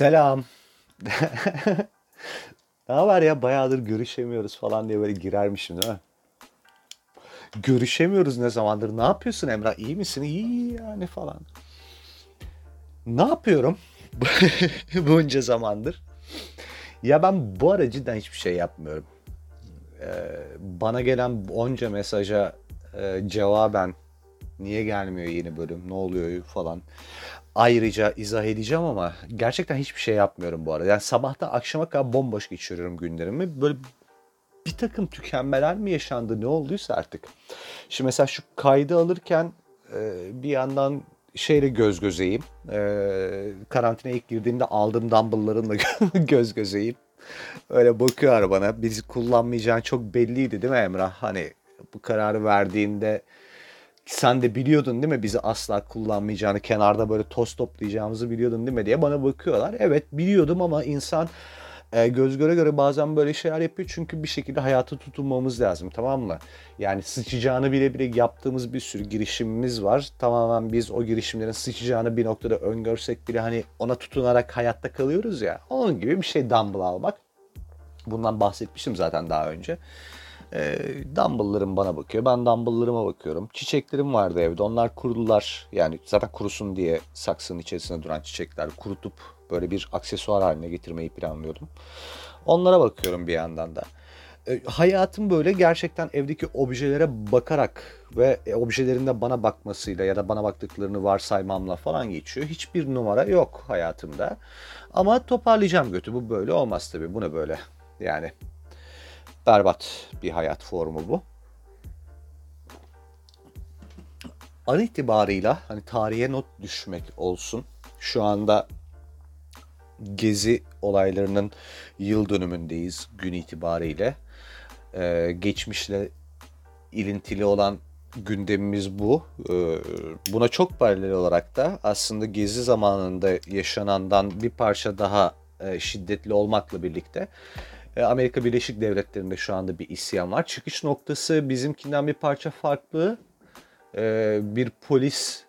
Selam. ne haber ya bayağıdır görüşemiyoruz falan diye böyle girermişim değil mi? Görüşemiyoruz ne zamandır. Ne yapıyorsun Emrah? İyi misin? İyi yani falan. Ne yapıyorum bunca zamandır? Ya ben bu ara cidden hiçbir şey yapmıyorum. Ee, bana gelen onca mesaja e, cevaben niye gelmiyor yeni bölüm, ne oluyor falan ayrıca izah edeceğim ama gerçekten hiçbir şey yapmıyorum bu arada. Yani sabahta akşama kadar bomboş geçiriyorum günlerimi. Böyle bir takım tükenmeler mi yaşandı ne olduysa artık. Şimdi mesela şu kaydı alırken e, bir yandan şeyle göz gözeyim. E, karantinaya ilk girdiğimde aldığım dumbbelllarımla göz gözeyim. Öyle bakıyor bana. Bizi kullanmayacağın çok belliydi değil mi Emrah? Hani bu kararı verdiğinde sen de biliyordun değil mi bizi asla kullanmayacağını, kenarda böyle toz toplayacağımızı biliyordun değil mi diye bana bakıyorlar. Evet biliyordum ama insan e, göz göre göre bazen böyle şeyler yapıyor çünkü bir şekilde hayata tutunmamız lazım tamam mı? Yani sıçacağını bile bile yaptığımız bir sürü girişimimiz var. Tamamen biz o girişimlerin sıçacağını bir noktada öngörsek bile hani ona tutunarak hayatta kalıyoruz ya. Onun gibi bir şey dumbbell almak. Bundan bahsetmiştim zaten daha önce. E, dumbbell'larım bana bakıyor. Ben dumbbell'larıma bakıyorum. Çiçeklerim vardı evde. Onlar kurudular. Yani zaten kurusun diye saksının içerisinde duran çiçekler kurutup böyle bir aksesuar haline getirmeyi planlıyordum. Onlara bakıyorum bir yandan da. E, hayatım böyle gerçekten evdeki objelere bakarak ve e, objelerin de bana bakmasıyla ya da bana baktıklarını varsaymamla falan geçiyor. Hiçbir numara yok hayatımda. Ama toparlayacağım götü. Bu böyle olmaz tabii. Bu ne böyle? Yani berbat bir hayat formu bu. An itibarıyla hani tarihe not düşmek olsun. Şu anda gezi olaylarının yıl dönümündeyiz gün itibariyle. Ee, geçmişle ilintili olan gündemimiz bu. Ee, buna çok paralel olarak da aslında gezi zamanında yaşanandan bir parça daha e, şiddetli olmakla birlikte Amerika Birleşik Devletleri'nde şu anda bir isyan var. Çıkış noktası bizimkinden bir parça farklı. E, bir polis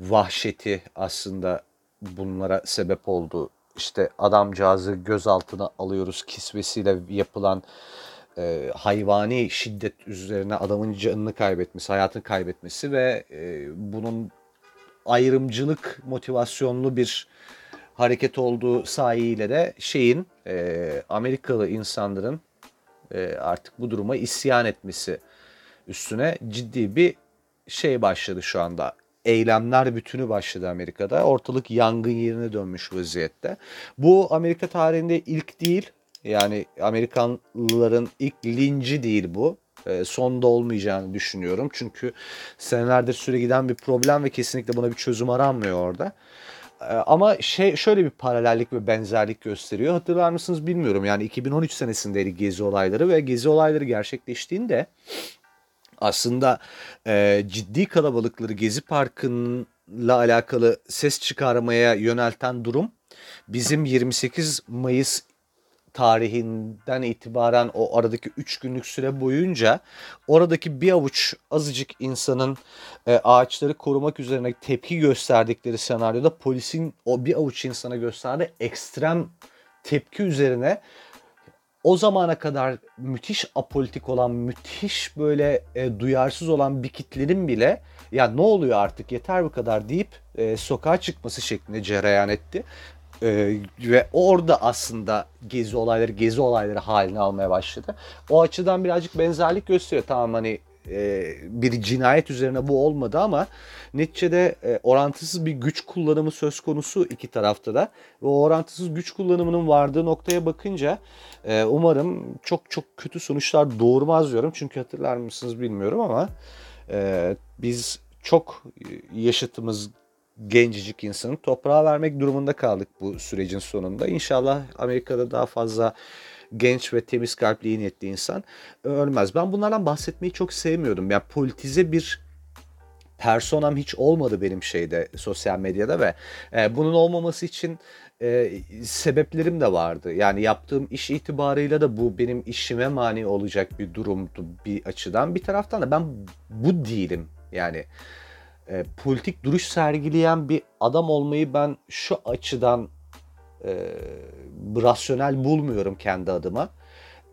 vahşeti aslında bunlara sebep oldu. İşte adamcağızı gözaltına alıyoruz kisvesiyle yapılan e, hayvani şiddet üzerine adamın canını kaybetmesi, hayatını kaybetmesi ve e, bunun ayrımcılık motivasyonlu bir hareket olduğu sahiyle de şeyin e, Amerikalı insanların e, artık bu duruma isyan etmesi üstüne ciddi bir şey başladı şu anda. Eylemler bütünü başladı Amerika'da. Ortalık yangın yerine dönmüş vaziyette. Bu Amerika tarihinde ilk değil. Yani Amerikanlıların ilk linci değil bu. E, sonda olmayacağını düşünüyorum. Çünkü senelerdir süre giden bir problem ve kesinlikle buna bir çözüm aranmıyor orada. Ee, ama şey şöyle bir paralellik ve benzerlik gösteriyor. Hatırlar mısınız bilmiyorum. Yani 2013 senesindeydi gezi olayları ve gezi olayları gerçekleştiğinde aslında e, ciddi kalabalıkları Gezi Parkı'nla alakalı ses çıkarmaya yönelten durum bizim 28 Mayıs tarihinden itibaren o aradaki 3 günlük süre boyunca oradaki bir avuç azıcık insanın e, ağaçları korumak üzerine tepki gösterdikleri senaryoda polisin o bir avuç insana gösterdiği ekstrem tepki üzerine o zamana kadar müthiş apolitik olan, müthiş böyle e, duyarsız olan bir kitlerin bile ya ne oluyor artık yeter bu kadar deyip e, sokağa çıkması şeklinde cereyan etti. Ee, ve orada aslında gezi olayları gezi olayları haline almaya başladı. O açıdan birazcık benzerlik gösteriyor. Tamam hani e, bir cinayet üzerine bu olmadı ama neticede e, orantısız bir güç kullanımı söz konusu iki tarafta da. Ve o orantısız güç kullanımının vardığı noktaya bakınca e, umarım çok çok kötü sonuçlar doğurmaz diyorum. Çünkü hatırlar mısınız bilmiyorum ama e, biz çok yaşıtımız gencecik insanı toprağa vermek durumunda kaldık bu sürecin sonunda. İnşallah Amerika'da daha fazla genç ve temiz kalpli iyi niyetli insan ölmez. Ben bunlardan bahsetmeyi çok sevmiyordum. Yani politize bir personam hiç olmadı benim şeyde sosyal medyada ve e, bunun olmaması için e, sebeplerim de vardı. Yani yaptığım iş itibarıyla da bu benim işime mani olacak bir durumdu bir açıdan. Bir taraftan da ben bu değilim. Yani e, politik duruş sergileyen bir adam olmayı ben şu açıdan e, rasyonel bulmuyorum kendi adıma.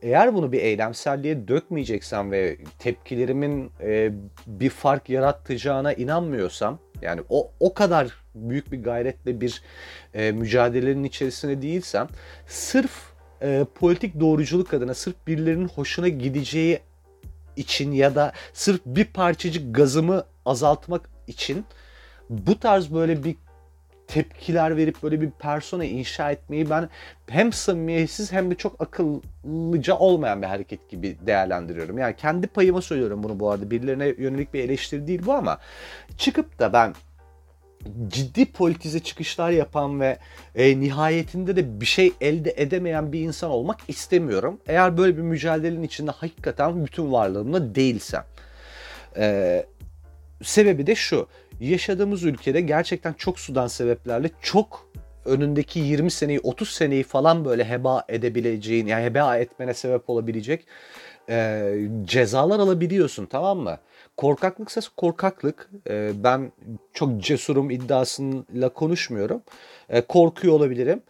Eğer bunu bir eylemselliğe dökmeyeceksem ve tepkilerimin e, bir fark yaratacağına inanmıyorsam yani o o kadar büyük bir gayretle bir e, mücadelenin içerisinde değilsem sırf e, politik doğruculuk adına sırf birilerinin hoşuna gideceği için ya da sırf bir parçacık gazımı azaltmak için bu tarz böyle bir tepkiler verip böyle bir persona inşa etmeyi ben hem samimiyetsiz hem de çok akıllıca olmayan bir hareket gibi değerlendiriyorum. Yani kendi payıma söylüyorum bunu bu arada. Birilerine yönelik bir eleştiri değil bu ama çıkıp da ben ciddi politize çıkışlar yapan ve e, nihayetinde de bir şey elde edemeyen bir insan olmak istemiyorum. Eğer böyle bir mücadelenin içinde hakikaten bütün varlığımla değilsem. E, sebebi de şu yaşadığımız ülkede gerçekten çok sudan sebeplerle çok önündeki 20 seneyi 30 seneyi falan böyle heba edebileceğin yani heba etmene sebep olabilecek e, cezalar alabiliyorsun tamam mı? Korkaklıksa korkaklık. E, ben çok cesurum iddiasıyla konuşmuyorum. E, korkuyor olabilirim.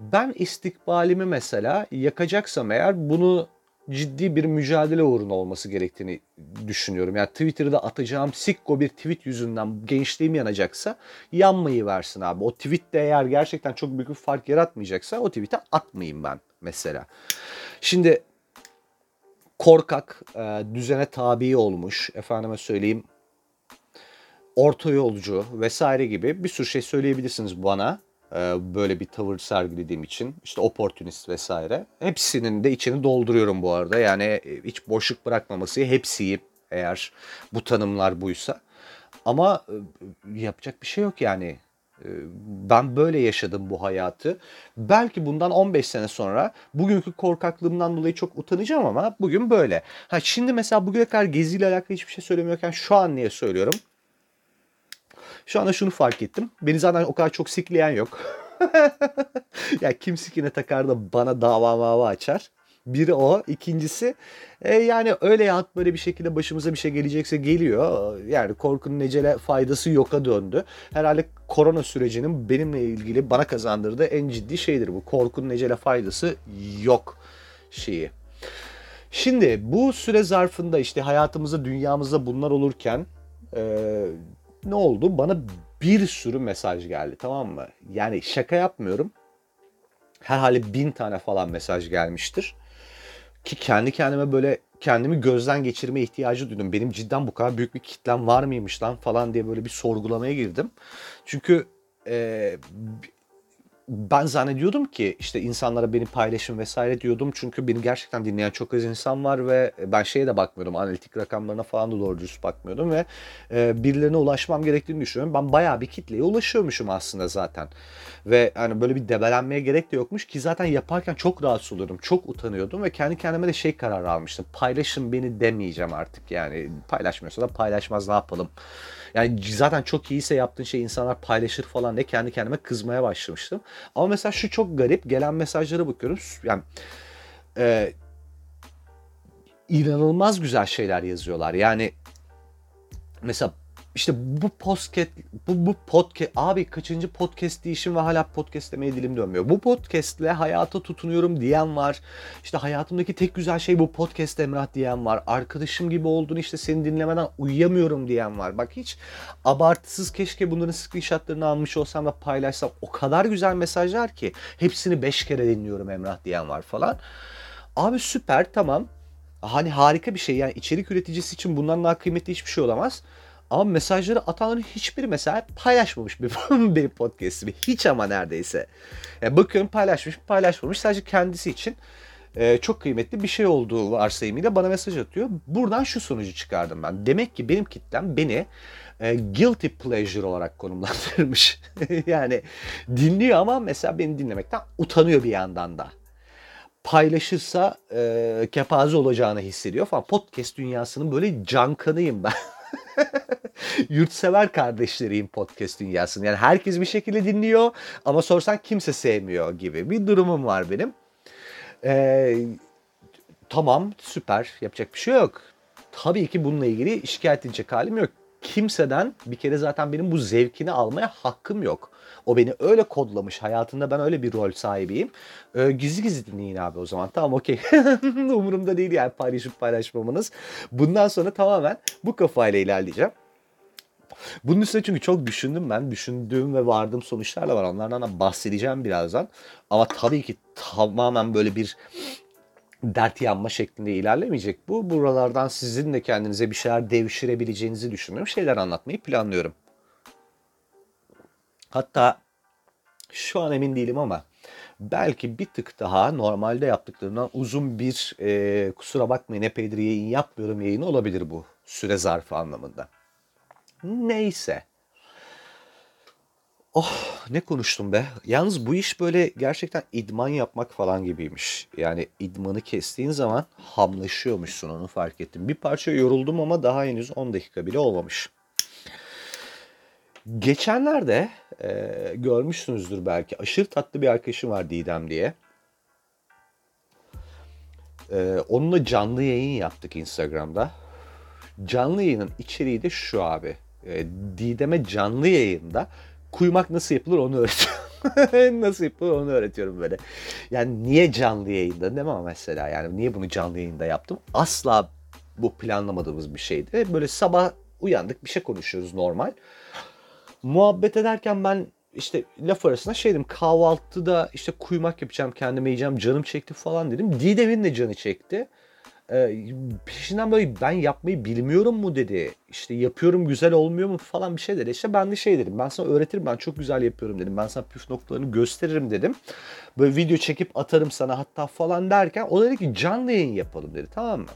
Ben istikbalimi mesela yakacaksam eğer bunu ciddi bir mücadele uğruna olması gerektiğini düşünüyorum. Yani Twitter'da atacağım sikko bir tweet yüzünden gençliğim yanacaksa yanmayı versin abi. O tweet de eğer gerçekten çok büyük bir fark yaratmayacaksa o tweet'e atmayayım ben mesela. Şimdi korkak, e, düzene tabi olmuş, efendime söyleyeyim orta yolcu vesaire gibi bir sürü şey söyleyebilirsiniz bana. E, böyle bir tavır sergilediğim için işte oportunist vesaire. Hepsinin de içini dolduruyorum bu arada. Yani e, hiç boşluk bırakmaması hepsiyim eğer bu tanımlar buysa. Ama e, yapacak bir şey yok yani. Ben böyle yaşadım bu hayatı. Belki bundan 15 sene sonra bugünkü korkaklığımdan dolayı çok utanacağım ama bugün böyle. Ha şimdi mesela bugüne kadar geziyle alakalı hiçbir şey söylemiyorken şu an niye söylüyorum? Şu anda şunu fark ettim. Beni zaten o kadar çok sikleyen yok. ya kim sikine takar da bana dava mava açar. Biri o. İkincisi e, yani öyle ya böyle bir şekilde başımıza bir şey gelecekse geliyor. Yani korkunun necele faydası yoka döndü. Herhalde korona sürecinin benimle ilgili bana kazandırdığı en ciddi şeydir bu. Korkunun necele faydası yok şeyi. Şimdi bu süre zarfında işte hayatımızda dünyamızda bunlar olurken e, ne oldu? Bana bir sürü mesaj geldi tamam mı? Yani şaka yapmıyorum. Herhalde bin tane falan mesaj gelmiştir. Ki kendi kendime böyle kendimi gözden geçirme ihtiyacı duydum. Benim cidden bu kadar büyük bir kitlem var mıymış lan falan diye böyle bir sorgulamaya girdim. Çünkü e, ben zannediyordum ki işte insanlara beni paylaşın vesaire diyordum. Çünkü beni gerçekten dinleyen çok az insan var ve ben şeye de bakmıyordum. Analitik rakamlarına falan da doğru dürüst bakmıyordum ve e, birilerine ulaşmam gerektiğini düşünüyorum. Ben bayağı bir kitleye ulaşıyormuşum aslında zaten. Ve hani böyle bir debelenmeye gerek de yokmuş ki zaten yaparken çok rahatsız oluyordum. Çok utanıyordum ve kendi kendime de şey kararı almıştım. Paylaşın beni demeyeceğim artık yani. Paylaşmıyorsa da paylaşmaz ne yapalım. Yani zaten çok iyiyse yaptığın şey insanlar paylaşır falan diye kendi kendime kızmaya başlamıştım. Ama mesela şu çok garip. Gelen mesajlara bakıyorum. Yani e, inanılmaz güzel şeyler yazıyorlar. Yani mesela işte bu podcast bu, bu podcast abi kaçıncı podcast diyişim ve hala podcast demeye dilim dönmüyor. Bu podcastle hayata tutunuyorum diyen var. İşte hayatımdaki tek güzel şey bu podcast Emrah diyen var. Arkadaşım gibi olduğunu işte seni dinlemeden uyuyamıyorum diyen var. Bak hiç abartısız keşke bunların screenshotlarını almış olsam da paylaşsam. O kadar güzel mesajlar ki hepsini 5 kere dinliyorum Emrah diyen var falan. Abi süper tamam. Hani harika bir şey yani içerik üreticisi için bundan daha kıymetli hiçbir şey olamaz. Ama mesajları atanların hiçbiri mesela paylaşmamış bir benim podcast'imi. Hiç ama neredeyse. Yani bakıyorum paylaşmış paylaşmamış. Sadece kendisi için e, çok kıymetli bir şey olduğu varsayımıyla bana mesaj atıyor. Buradan şu sonucu çıkardım ben. Demek ki benim kitlem beni e, guilty pleasure olarak konumlandırmış. yani dinliyor ama mesela beni dinlemekten utanıyor bir yandan da paylaşırsa e, kepaze olacağını hissediyor falan. Podcast dünyasının böyle cankanıyım ben. Yurtsever kardeşleriyim podcast dünyasının. Yani herkes bir şekilde dinliyor ama sorsan kimse sevmiyor gibi bir durumum var benim. Ee, tamam süper yapacak bir şey yok. Tabii ki bununla ilgili şikayet edecek halim yok. kimseden bir kere zaten benim bu zevkini almaya hakkım yok. O beni öyle kodlamış. Hayatında ben öyle bir rol sahibiyim. Ee, gizli gizli dinleyin abi o zaman. Tamam okey. Umurumda değil yani paylaşıp paylaşmamanız. Bundan sonra tamamen bu kafayla ilerleyeceğim. Bunun üstüne çünkü çok düşündüm ben. Düşündüğüm ve vardığım sonuçlarla var. Onlardan da bahsedeceğim birazdan. Ama tabii ki tamamen böyle bir dert yanma şeklinde ilerlemeyecek bu. Buralardan sizin de kendinize bir şeyler devşirebileceğinizi düşünüyorum. Şeyler anlatmayı planlıyorum. Hatta şu an emin değilim ama belki bir tık daha normalde yaptıklarından uzun bir e, kusura bakmayın epeydir yayın yapmıyorum yayını olabilir bu süre zarfı anlamında. Neyse. Oh ne konuştum be. Yalnız bu iş böyle gerçekten idman yapmak falan gibiymiş. Yani idmanı kestiğin zaman hamlaşıyormuşsun onu fark ettim. Bir parça yoruldum ama daha henüz 10 dakika bile olmamış. Geçenlerde e, görmüşsünüzdür belki. Aşırı tatlı bir arkadaşım var Didem diye. E, onunla canlı yayın yaptık Instagram'da. Canlı yayının içeriği de şu abi. E, Didem'e canlı yayında kuymak nasıl yapılır onu öğretiyorum. nasıl yapılır onu öğretiyorum böyle. Yani niye canlı yayında değil mi mesela? Yani niye bunu canlı yayında yaptım? Asla bu planlamadığımız bir şeydi. Böyle sabah uyandık bir şey konuşuyoruz normal. Muhabbet ederken ben işte laf arasında şey dedim kahvaltıda işte kuymak yapacağım kendime yiyeceğim canım çekti falan dedim. Didem'in de canı çekti. Ee, peşinden böyle ben yapmayı bilmiyorum mu dedi. İşte yapıyorum güzel olmuyor mu falan bir şey dedi. İşte ben de şey dedim ben sana öğretirim ben çok güzel yapıyorum dedim. Ben sana püf noktalarını gösteririm dedim. Böyle video çekip atarım sana hatta falan derken o dedi ki canlı yayın yapalım dedi tamam mı?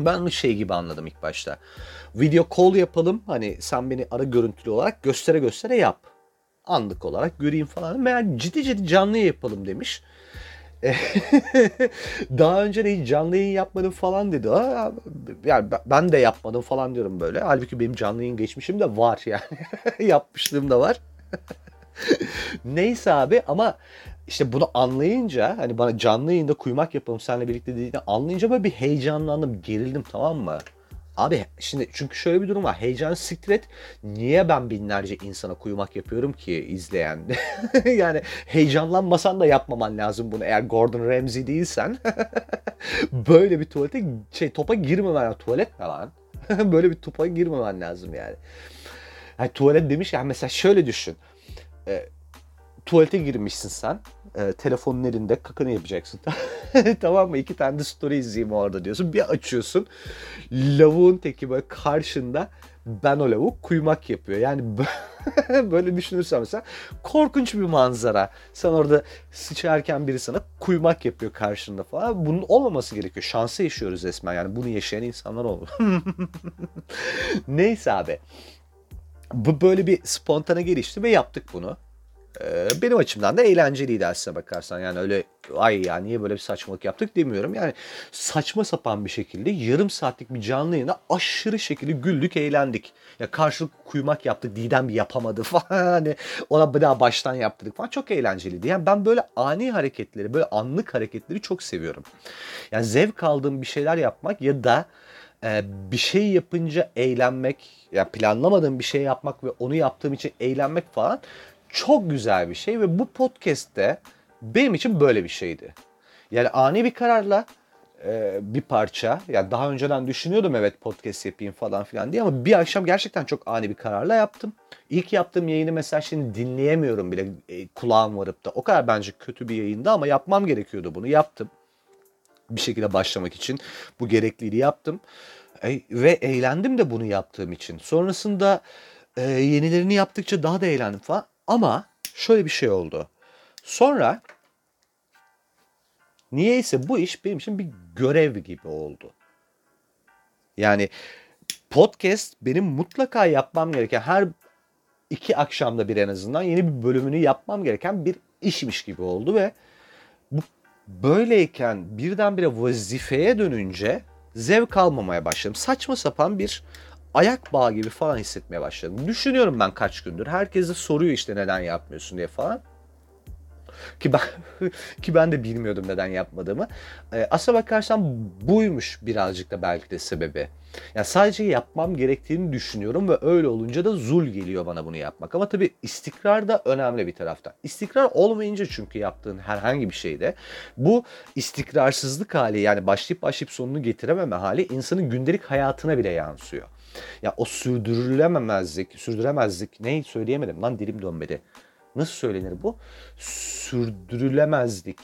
Ben şey gibi anladım ilk başta. Video call yapalım. Hani sen beni ara görüntülü olarak göstere göstere yap. Anlık olarak göreyim falan. Meğer ciddi ciddi canlı yapalım demiş. Daha önce de hiç canlı yayın yapmadım falan dedi. Yani ben de yapmadım falan diyorum böyle. Halbuki benim canlı yayın geçmişim de var yani. Yapmışlığım da var. Neyse abi ama işte bunu anlayınca hani bana canlı yayında kuymak yapalım seninle birlikte dediğini anlayınca böyle bir heyecanlandım, gerildim tamam mı? Abi şimdi çünkü şöyle bir durum var. Heyecan siktir. Niye ben binlerce insana kuyumak yapıyorum ki izleyen? yani heyecanlanmasan da yapmaman lazım bunu. Eğer Gordon Ramsay değilsen böyle bir tuvalete şey topa girmemen tuvalet ne lan? böyle bir topa girmemen lazım yani. yani tuvalet demiş ya mesela şöyle düşün. E, tuvalete girmişsin sen e, telefonun elinde kakanı yapacaksın. tamam mı? İki tane de story izleyeyim orada diyorsun. Bir açıyorsun. Lavuğun teki böyle karşında ben o lavuk kuymak yapıyor. Yani böyle düşünürsen mesela korkunç bir manzara. Sen orada sıçarken biri sana kuymak yapıyor karşında falan. Bunun olmaması gerekiyor. Şansı yaşıyoruz resmen. Yani bunu yaşayan insanlar oldu. Neyse abi. Bu böyle bir spontane gelişti ve yaptık bunu. Ee, benim açımdan da eğlenceliydi aslına bakarsan. Yani öyle ay ya niye böyle bir saçmalık yaptık demiyorum. Yani saçma sapan bir şekilde yarım saatlik bir canlı yayına aşırı şekilde güldük, eğlendik. Ya karşılık kuymak yaptık, Didem yapamadı falan. Hani ona bir daha baştan yaptırdık falan. Çok eğlenceliydi. Yani ben böyle ani hareketleri, böyle anlık hareketleri çok seviyorum. Yani zevk aldığım bir şeyler yapmak ya da e, bir şey yapınca eğlenmek, ya yani planlamadığım bir şey yapmak ve onu yaptığım için eğlenmek falan çok güzel bir şey ve bu podcast'te benim için böyle bir şeydi. Yani ani bir kararla e, bir parça. Yani daha önceden düşünüyordum evet podcast yapayım falan filan diye ama bir akşam gerçekten çok ani bir kararla yaptım. İlk yaptığım yayını mesela şimdi dinleyemiyorum bile e, kulağım varıp da. O kadar bence kötü bir yayında ama yapmam gerekiyordu bunu. Yaptım. Bir şekilde başlamak için bu gerekliliği yaptım. E, ve eğlendim de bunu yaptığım için. Sonrasında e, yenilerini yaptıkça daha da eğlendim falan. Ama şöyle bir şey oldu. Sonra niyeyse bu iş benim için bir görev gibi oldu. Yani podcast benim mutlaka yapmam gereken her iki akşamda bir en azından yeni bir bölümünü yapmam gereken bir işmiş gibi oldu ve bu böyleyken birdenbire vazifeye dönünce zevk almamaya başladım. Saçma sapan bir ayak bağı gibi falan hissetmeye başladım. Düşünüyorum ben kaç gündür. Herkes de soruyor işte neden yapmıyorsun diye falan. Ki ben ki ben de bilmiyordum neden yapmadığımı. Ee, aslına bakarsan buymuş birazcık da belki de sebebi. Yani sadece yapmam gerektiğini düşünüyorum ve öyle olunca da zul geliyor bana bunu yapmak. Ama tabii istikrar da önemli bir taraftan. İstikrar olmayınca çünkü yaptığın herhangi bir şeyde bu istikrarsızlık hali yani başlayıp başlayıp sonunu getirememe hali insanın gündelik hayatına bile yansıyor. Ya o sürdürülememezlik, sürdüremezlik neyi söyleyemedim lan dilim dönmedi. Nasıl söylenir bu? Sürdürülemezlik.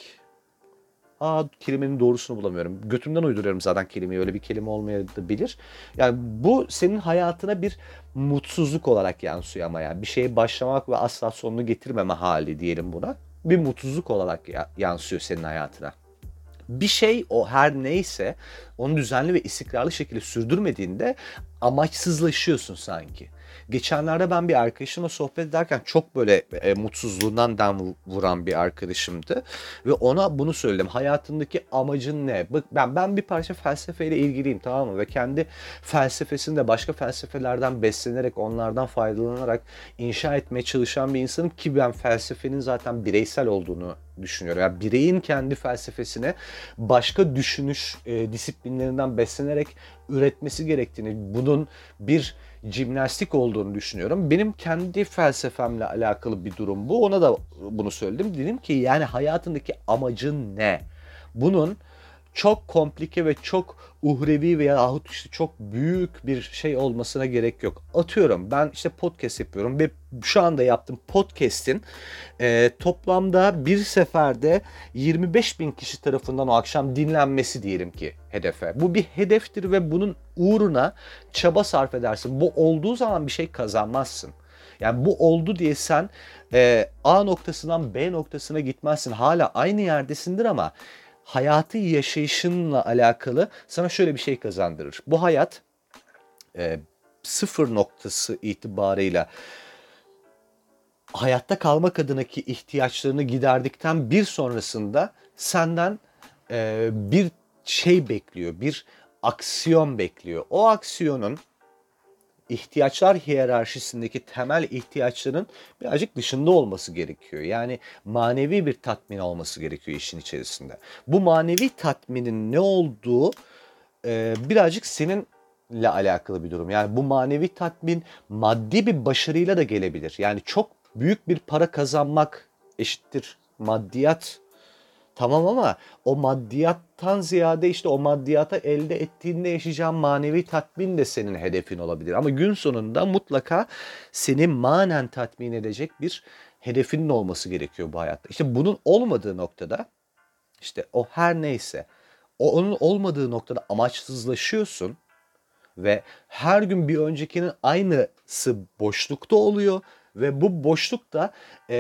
Aa kelimenin doğrusunu bulamıyorum. Götümden uyduruyorum zaten kelimeyi. Öyle bir kelime olmayabilir. Yani bu senin hayatına bir mutsuzluk olarak yansıyor ama yani bir şeye başlamak ve asla sonunu getirmeme hali diyelim buna. Bir mutsuzluk olarak yansıyor senin hayatına bir şey o her neyse onu düzenli ve istikrarlı şekilde sürdürmediğinde amaçsızlaşıyorsun sanki. Geçenlerde ben bir arkadaşımla sohbet ederken çok böyle e, mutsuzluğundan dem vuran bir arkadaşımdı. Ve ona bunu söyledim. Hayatındaki amacın ne? Bak ben ben bir parça felsefeyle ilgiliyim tamam mı? Ve kendi felsefesini de başka felsefelerden beslenerek, onlardan faydalanarak inşa etmeye çalışan bir insanım ki ben felsefenin zaten bireysel olduğunu düşünüyorum. Yani bireyin kendi felsefesine başka düşünüş e, disiplinlerinden beslenerek üretmesi gerektiğini, bunun bir jimnastik olduğunu düşünüyorum. Benim kendi felsefemle alakalı bir durum bu. Ona da bunu söyledim. Dedim ki yani hayatındaki amacın ne? Bunun çok komplike ve çok uhrevi veya yahut işte çok büyük bir şey olmasına gerek yok. Atıyorum ben işte podcast yapıyorum ve şu anda yaptığım podcast'in e, toplamda bir seferde 25 bin kişi tarafından o akşam dinlenmesi diyelim ki hedefe. Bu bir hedeftir ve bunun uğruna çaba sarf edersin. Bu olduğu zaman bir şey kazanmazsın. Yani bu oldu diye sen e, A noktasından B noktasına gitmezsin. Hala aynı yerdesindir ama hayatı yaşayışınla alakalı sana şöyle bir şey kazandırır. Bu hayat e, sıfır noktası itibarıyla hayatta kalmak adınaki ihtiyaçlarını giderdikten bir sonrasında senden e, bir şey bekliyor, bir aksiyon bekliyor. O aksiyonun ihtiyaçlar hiyerarşisindeki temel ihtiyaçların birazcık dışında olması gerekiyor. Yani manevi bir tatmin olması gerekiyor işin içerisinde. Bu manevi tatminin ne olduğu e, birazcık seninle alakalı bir durum. Yani bu manevi tatmin maddi bir başarıyla da gelebilir. Yani çok büyük bir para kazanmak eşittir maddiyat Tamam ama o maddiyattan ziyade işte o maddiyata elde ettiğinde yaşayacağın manevi tatmin de senin hedefin olabilir. Ama gün sonunda mutlaka seni manen tatmin edecek bir hedefinin olması gerekiyor bu hayatta. İşte bunun olmadığı noktada işte o her neyse o onun olmadığı noktada amaçsızlaşıyorsun ve her gün bir öncekinin aynısı boşlukta oluyor ve bu boşluk da e,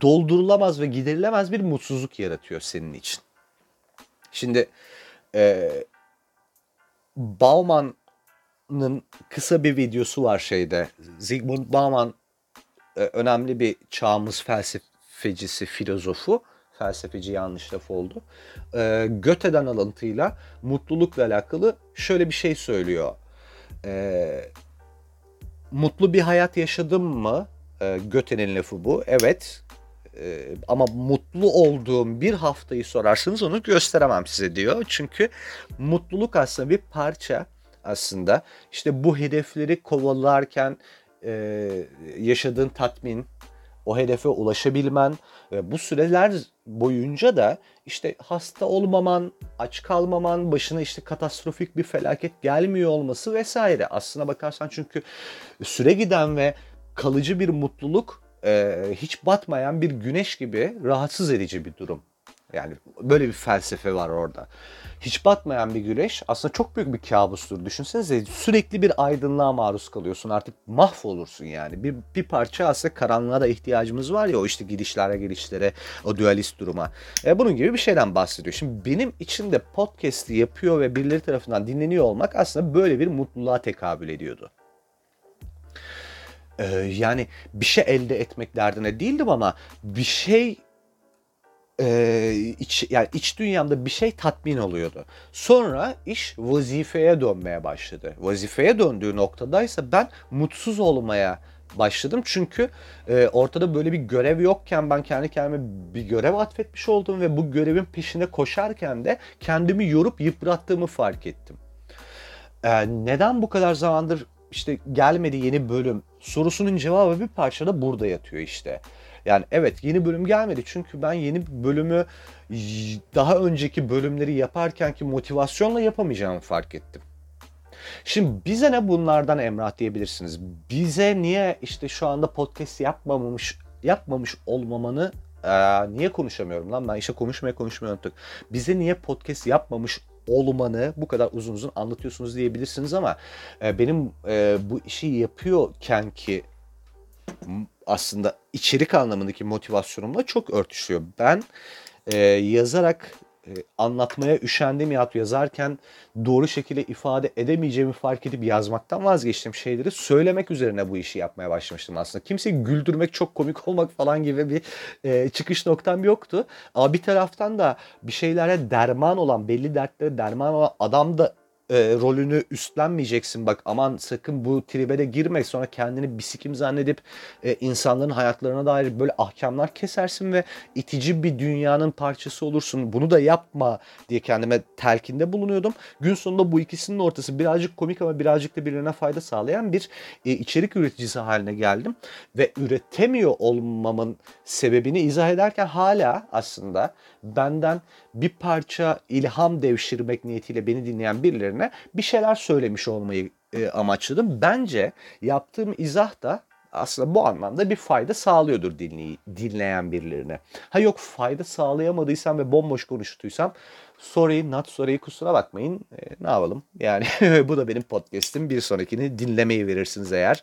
doldurulamaz ve giderilemez bir mutsuzluk yaratıyor senin için. Şimdi e, Bauman'ın kısa bir videosu var şeyde. Zygmunt Bauman e, önemli bir çağımız felsefecisi, filozofu. Felsefeci yanlış laf oldu. E, Göte'den alıntıyla mutlulukla alakalı şöyle bir şey söylüyor. E, mutlu bir hayat yaşadım mı? E, Göte'nin lafı bu. Evet. E, ama mutlu olduğum bir haftayı sorarsanız onu gösteremem size diyor. Çünkü mutluluk aslında bir parça aslında. İşte bu hedefleri kovalarken e, yaşadığın tatmin, o hedefe ulaşabilmen ve bu süreler boyunca da işte hasta olmaman, aç kalmaman, başına işte katastrofik bir felaket gelmiyor olması vesaire. Aslına bakarsan çünkü süre giden ve kalıcı bir mutluluk e, hiç batmayan bir güneş gibi rahatsız edici bir durum. Yani böyle bir felsefe var orada. Hiç batmayan bir güneş aslında çok büyük bir kabustur. Düşünsenize sürekli bir aydınlığa maruz kalıyorsun. Artık mahvolursun yani. Bir, bir parça aslında karanlığa da ihtiyacımız var ya o işte gidişlere gelişlere o dualist duruma. E, bunun gibi bir şeyden bahsediyor. Şimdi benim için de podcast'i yapıyor ve birileri tarafından dinleniyor olmak aslında böyle bir mutluluğa tekabül ediyordu. Ee, yani bir şey elde etmek derdine değildim ama bir şey e, iç, yani iç dünyamda bir şey tatmin oluyordu. Sonra iş vazifeye dönmeye başladı. Vazifeye döndüğü noktadaysa ben mutsuz olmaya başladım. Çünkü e, ortada böyle bir görev yokken ben kendi kendime bir görev atfetmiş oldum ve bu görevin peşine koşarken de kendimi yorup yıprattığımı fark ettim. e, neden bu kadar zamandır işte gelmedi yeni bölüm sorusunun cevabı bir parçada burada yatıyor işte. Yani evet yeni bölüm gelmedi çünkü ben yeni bölümü daha önceki bölümleri yaparken ki motivasyonla yapamayacağımı fark ettim. Şimdi bize ne bunlardan Emrah diyebilirsiniz. Bize niye işte şu anda podcast yapmamış yapmamış olmamanı ee, niye konuşamıyorum lan ben işte konuşmaya konuşmaya unuttuk. Bize niye podcast yapmamış olmanı bu kadar uzun uzun anlatıyorsunuz diyebilirsiniz ama e, benim e, bu işi yapıyorken ki aslında içerik anlamındaki motivasyonumla çok örtüşüyor. Ben e, yazarak e, anlatmaya üşendim ya yazarken doğru şekilde ifade edemeyeceğimi fark edip yazmaktan vazgeçtim şeyleri söylemek üzerine bu işi yapmaya başlamıştım aslında. Kimseyi güldürmek, çok komik olmak falan gibi bir e, çıkış noktam yoktu. Ama bir taraftan da bir şeylere derman olan, belli dertlere derman olan adam da e, rolünü üstlenmeyeceksin bak aman sakın bu tribe de girme sonra kendini bisikim zannedip e, insanların hayatlarına dair böyle ahkamlar kesersin ve itici bir dünyanın parçası olursun. Bunu da yapma diye kendime telkinde bulunuyordum. Gün sonunda bu ikisinin ortası birazcık komik ama birazcık da birbirine fayda sağlayan bir e, içerik üreticisi haline geldim. Ve üretemiyor olmamın sebebini izah ederken hala aslında benden bir parça ilham devşirmek niyetiyle beni dinleyen birilerine bir şeyler söylemiş olmayı e, amaçladım. Bence yaptığım izah da aslında bu anlamda bir fayda sağlıyordur dinley dinleyen birilerine. Ha yok fayda sağlayamadıysam ve bomboş konuştuysam sorry not sorry kusura bakmayın. E, ne yapalım? Yani bu da benim podcast'im. Bir sonrakini dinlemeyi verirsiniz eğer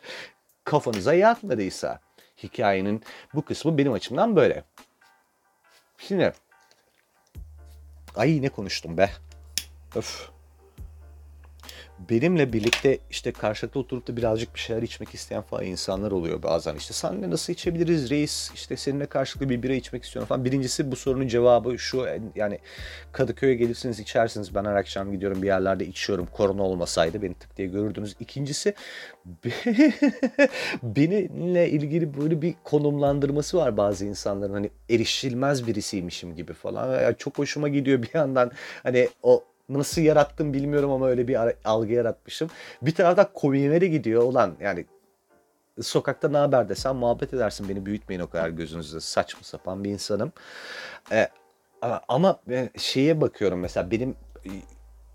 kafanıza yatmadıysa. Hikayenin bu kısmı benim açımdan böyle. Şimdi Ay ne konuştum be. Öf benimle birlikte işte karşılıklı oturup da birazcık bir şeyler içmek isteyen falan insanlar oluyor bazen. İşte senle nasıl içebiliriz reis? İşte seninle karşılıklı bir bira içmek istiyorum falan. Birincisi bu sorunun cevabı şu yani Kadıköy'e gelirsiniz içersiniz. Ben her akşam gidiyorum bir yerlerde içiyorum. Korona olmasaydı beni tık diye görürdünüz. İkincisi benimle ilgili böyle bir konumlandırması var bazı insanların. Hani erişilmez birisiymişim gibi falan. Yani çok hoşuma gidiyor bir yandan. Hani o nasıl yarattım bilmiyorum ama öyle bir algı yaratmışım. Bir taraftan komiğime gidiyor olan yani sokakta ne haber desem muhabbet edersin beni büyütmeyin o kadar gözünüzde saçma sapan bir insanım. Ee, ama şeye bakıyorum mesela benim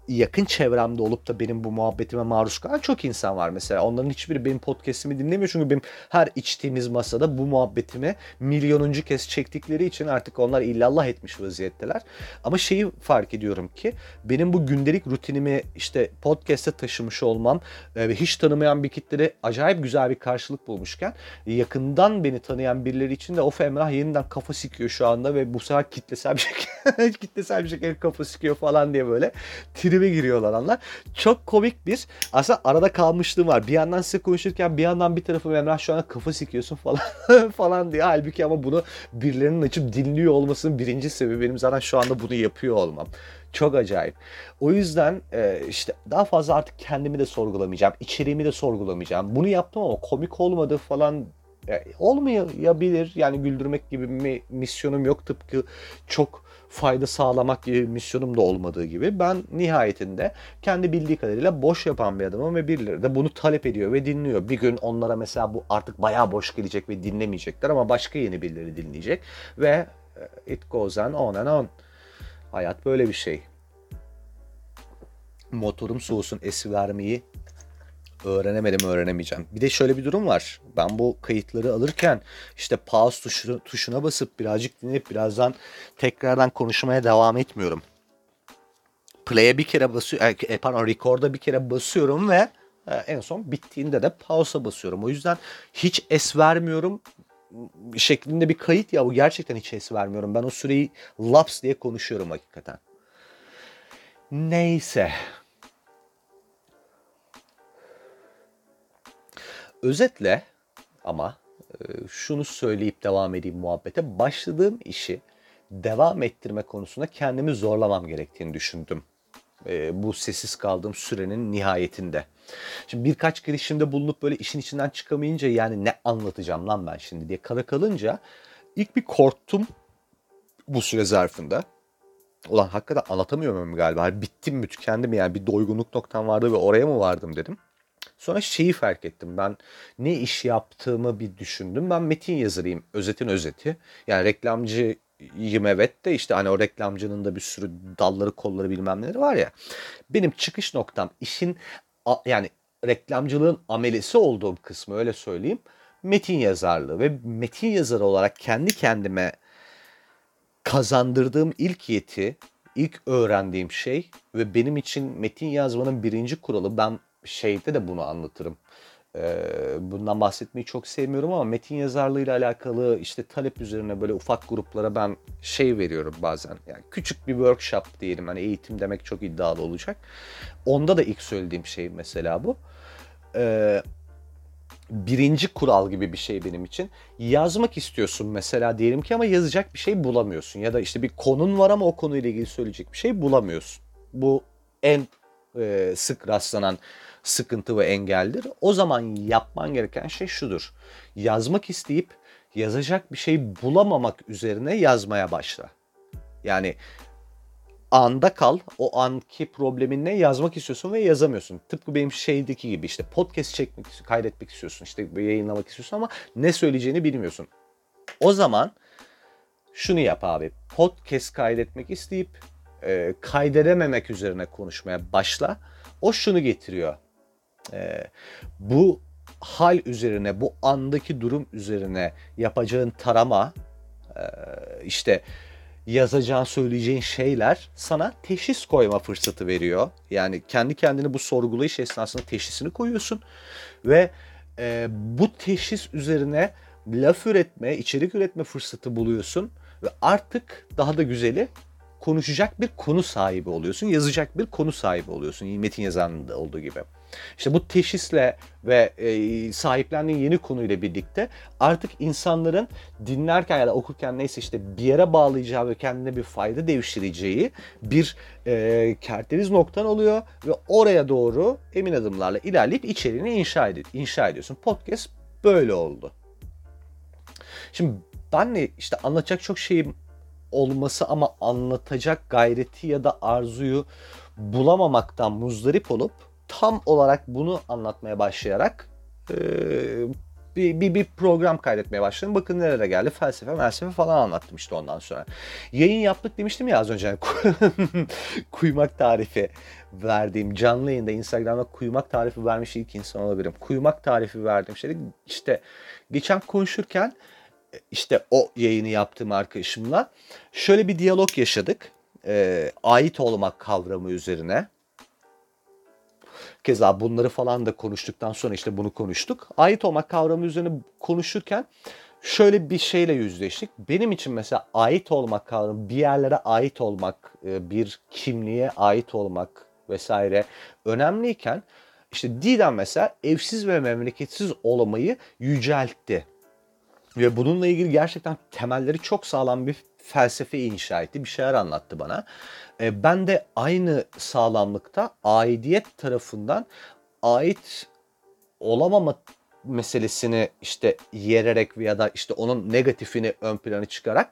yakın çevremde olup da benim bu muhabbetime maruz kalan çok insan var mesela. Onların hiçbiri benim podcast'imi dinlemiyor çünkü benim her içtiğimiz masada bu muhabbetimi milyonuncu kez çektikleri için artık onlar illallah etmiş vaziyetteler. Ama şeyi fark ediyorum ki benim bu gündelik rutinimi işte podcast'e taşımış olmam e, ve hiç tanımayan bir kitlede acayip güzel bir karşılık bulmuşken yakından beni tanıyan birileri için de of Emrah yeniden kafa sikiyor şu anda ve bu sefer kitlesel bir şekilde kitlesel bir şekilde kafa sikiyor falan diye böyle tribe giriyorlar anlar. Çok komik bir aslında arada kalmışlığım var. Bir yandan size konuşurken bir yandan bir tarafım Emrah şu an kafa sikiyorsun falan falan diye. Halbuki ama bunu birilerinin açıp dinliyor olmasının birinci sebebi benim zaten şu anda bunu yapıyor olmam. Çok acayip. O yüzden e, işte daha fazla artık kendimi de sorgulamayacağım. içeriğimi de sorgulamayacağım. Bunu yaptım ama komik olmadı falan e, olmayabilir. Yani güldürmek gibi bir misyonum yok. Tıpkı çok fayda sağlamak gibi misyonum da olmadığı gibi ben nihayetinde kendi bildiği kadarıyla boş yapan bir adamım ve birileri de bunu talep ediyor ve dinliyor. Bir gün onlara mesela bu artık bayağı boş gelecek ve dinlemeyecekler ama başka yeni birileri dinleyecek ve e, it goes on, on and on. Hayat böyle bir şey. Motorum soğusun esi vermeyi öğrenemedim öğrenemeyeceğim. Bir de şöyle bir durum var. Ben bu kayıtları alırken işte pause tuşuna, tuşuna basıp birazcık dinleyip birazdan tekrardan konuşmaya devam etmiyorum. Play'e bir kere basıyorum, e, e, pardon record'a bir kere basıyorum ve e, en son bittiğinde de pause'a basıyorum. O yüzden hiç es vermiyorum şeklinde bir kayıt ya bu gerçekten hiç es vermiyorum. Ben o süreyi laps diye konuşuyorum hakikaten. Neyse. Özetle ama e, şunu söyleyip devam edeyim muhabbete. Başladığım işi devam ettirme konusunda kendimi zorlamam gerektiğini düşündüm. E, bu sessiz kaldığım sürenin nihayetinde. Şimdi birkaç girişimde bulunup böyle işin içinden çıkamayınca yani ne anlatacağım lan ben şimdi diye kara kalınca ilk bir korktum bu süre zarfında. Ulan hakikaten anlatamıyorum galiba. Bittim mi tükendim yani bir doygunluk noktam vardı ve oraya mı vardım dedim. Sonra şeyi fark ettim. Ben ne iş yaptığımı bir düşündüm. Ben metin yazarıyım. Özetin özeti. Yani reklamcıyım evet de işte hani o reklamcının da bir sürü dalları kolları bilmem neleri var ya. Benim çıkış noktam işin yani reklamcılığın amelesi olduğum kısmı öyle söyleyeyim. Metin yazarlığı ve metin yazarı olarak kendi kendime kazandırdığım ilk yeti, ilk öğrendiğim şey ve benim için metin yazmanın birinci kuralı ben şeyde de bunu anlatırım. Ee, bundan bahsetmeyi çok sevmiyorum ama metin yazarlığıyla alakalı işte talep üzerine böyle ufak gruplara ben şey veriyorum bazen. Yani küçük bir workshop diyelim hani eğitim demek çok iddialı olacak. Onda da ilk söylediğim şey mesela bu. Ee, birinci kural gibi bir şey benim için. Yazmak istiyorsun mesela diyelim ki ama yazacak bir şey bulamıyorsun. Ya da işte bir konun var ama o konuyla ilgili söyleyecek bir şey bulamıyorsun. Bu en e, sık rastlanan sıkıntı ve engeldir. O zaman yapman gereken şey şudur. Yazmak isteyip yazacak bir şey bulamamak üzerine yazmaya başla. Yani anda kal. O anki problemin ne yazmak istiyorsun ve yazamıyorsun. Tıpkı benim şeydeki gibi işte podcast çekmek, kaydetmek istiyorsun. işte yayınlamak istiyorsun ama ne söyleyeceğini bilmiyorsun. O zaman şunu yap abi. Podcast kaydetmek isteyip e, kaydedememek üzerine konuşmaya başla. O şunu getiriyor. E, bu hal üzerine, bu andaki durum üzerine yapacağın tarama, e, işte yazacağın, söyleyeceğin şeyler sana teşhis koyma fırsatı veriyor. Yani kendi kendini bu sorgulayış esnasında teşhisini koyuyorsun ve e, bu teşhis üzerine laf üretme, içerik üretme fırsatı buluyorsun ve artık daha da güzeli konuşacak bir konu sahibi oluyorsun, yazacak bir konu sahibi oluyorsun metin yazanında olduğu gibi. İşte bu teşhisle ve e, sahiplendiğin yeni konuyla birlikte artık insanların dinlerken ya da okurken neyse işte bir yere bağlayacağı ve kendine bir fayda devşireceği bir e, kerteriz noktan oluyor ve oraya doğru emin adımlarla ilerleyip içeriğini inşa, ed- inşa ediyorsun. Podcast böyle oldu. Şimdi ben de işte anlatacak çok şeyim olması ama anlatacak gayreti ya da arzuyu bulamamaktan muzdarip olup tam olarak bunu anlatmaya başlayarak e, bir, bir, bir program kaydetmeye başladım. Bakın nerelere geldi. Felsefe, felsefe falan anlattım işte ondan sonra. Yayın yaptık demiştim ya az önce. kuymak tarifi verdiğim canlı yayında Instagram'da kuymak tarifi vermiş ilk insan olabilirim. Kuymak tarifi verdim. İşte, işte geçen konuşurken işte o yayını yaptığım arkadaşımla şöyle bir diyalog yaşadık. E, ait olmak kavramı üzerine. Keza bunları falan da konuştuktan sonra işte bunu konuştuk. Ait olmak kavramı üzerine konuşurken şöyle bir şeyle yüzleştik. Benim için mesela ait olmak kavramı, bir yerlere ait olmak, e, bir kimliğe ait olmak vesaire önemliyken işte Didem mesela evsiz ve memleketsiz olmayı yüceltti. Ve bununla ilgili gerçekten temelleri çok sağlam bir felsefe inşa etti. Bir şeyler anlattı bana. E, ben de aynı sağlamlıkta aidiyet tarafından ait olamama meselesini işte yererek veya da işte onun negatifini ön plana çıkarak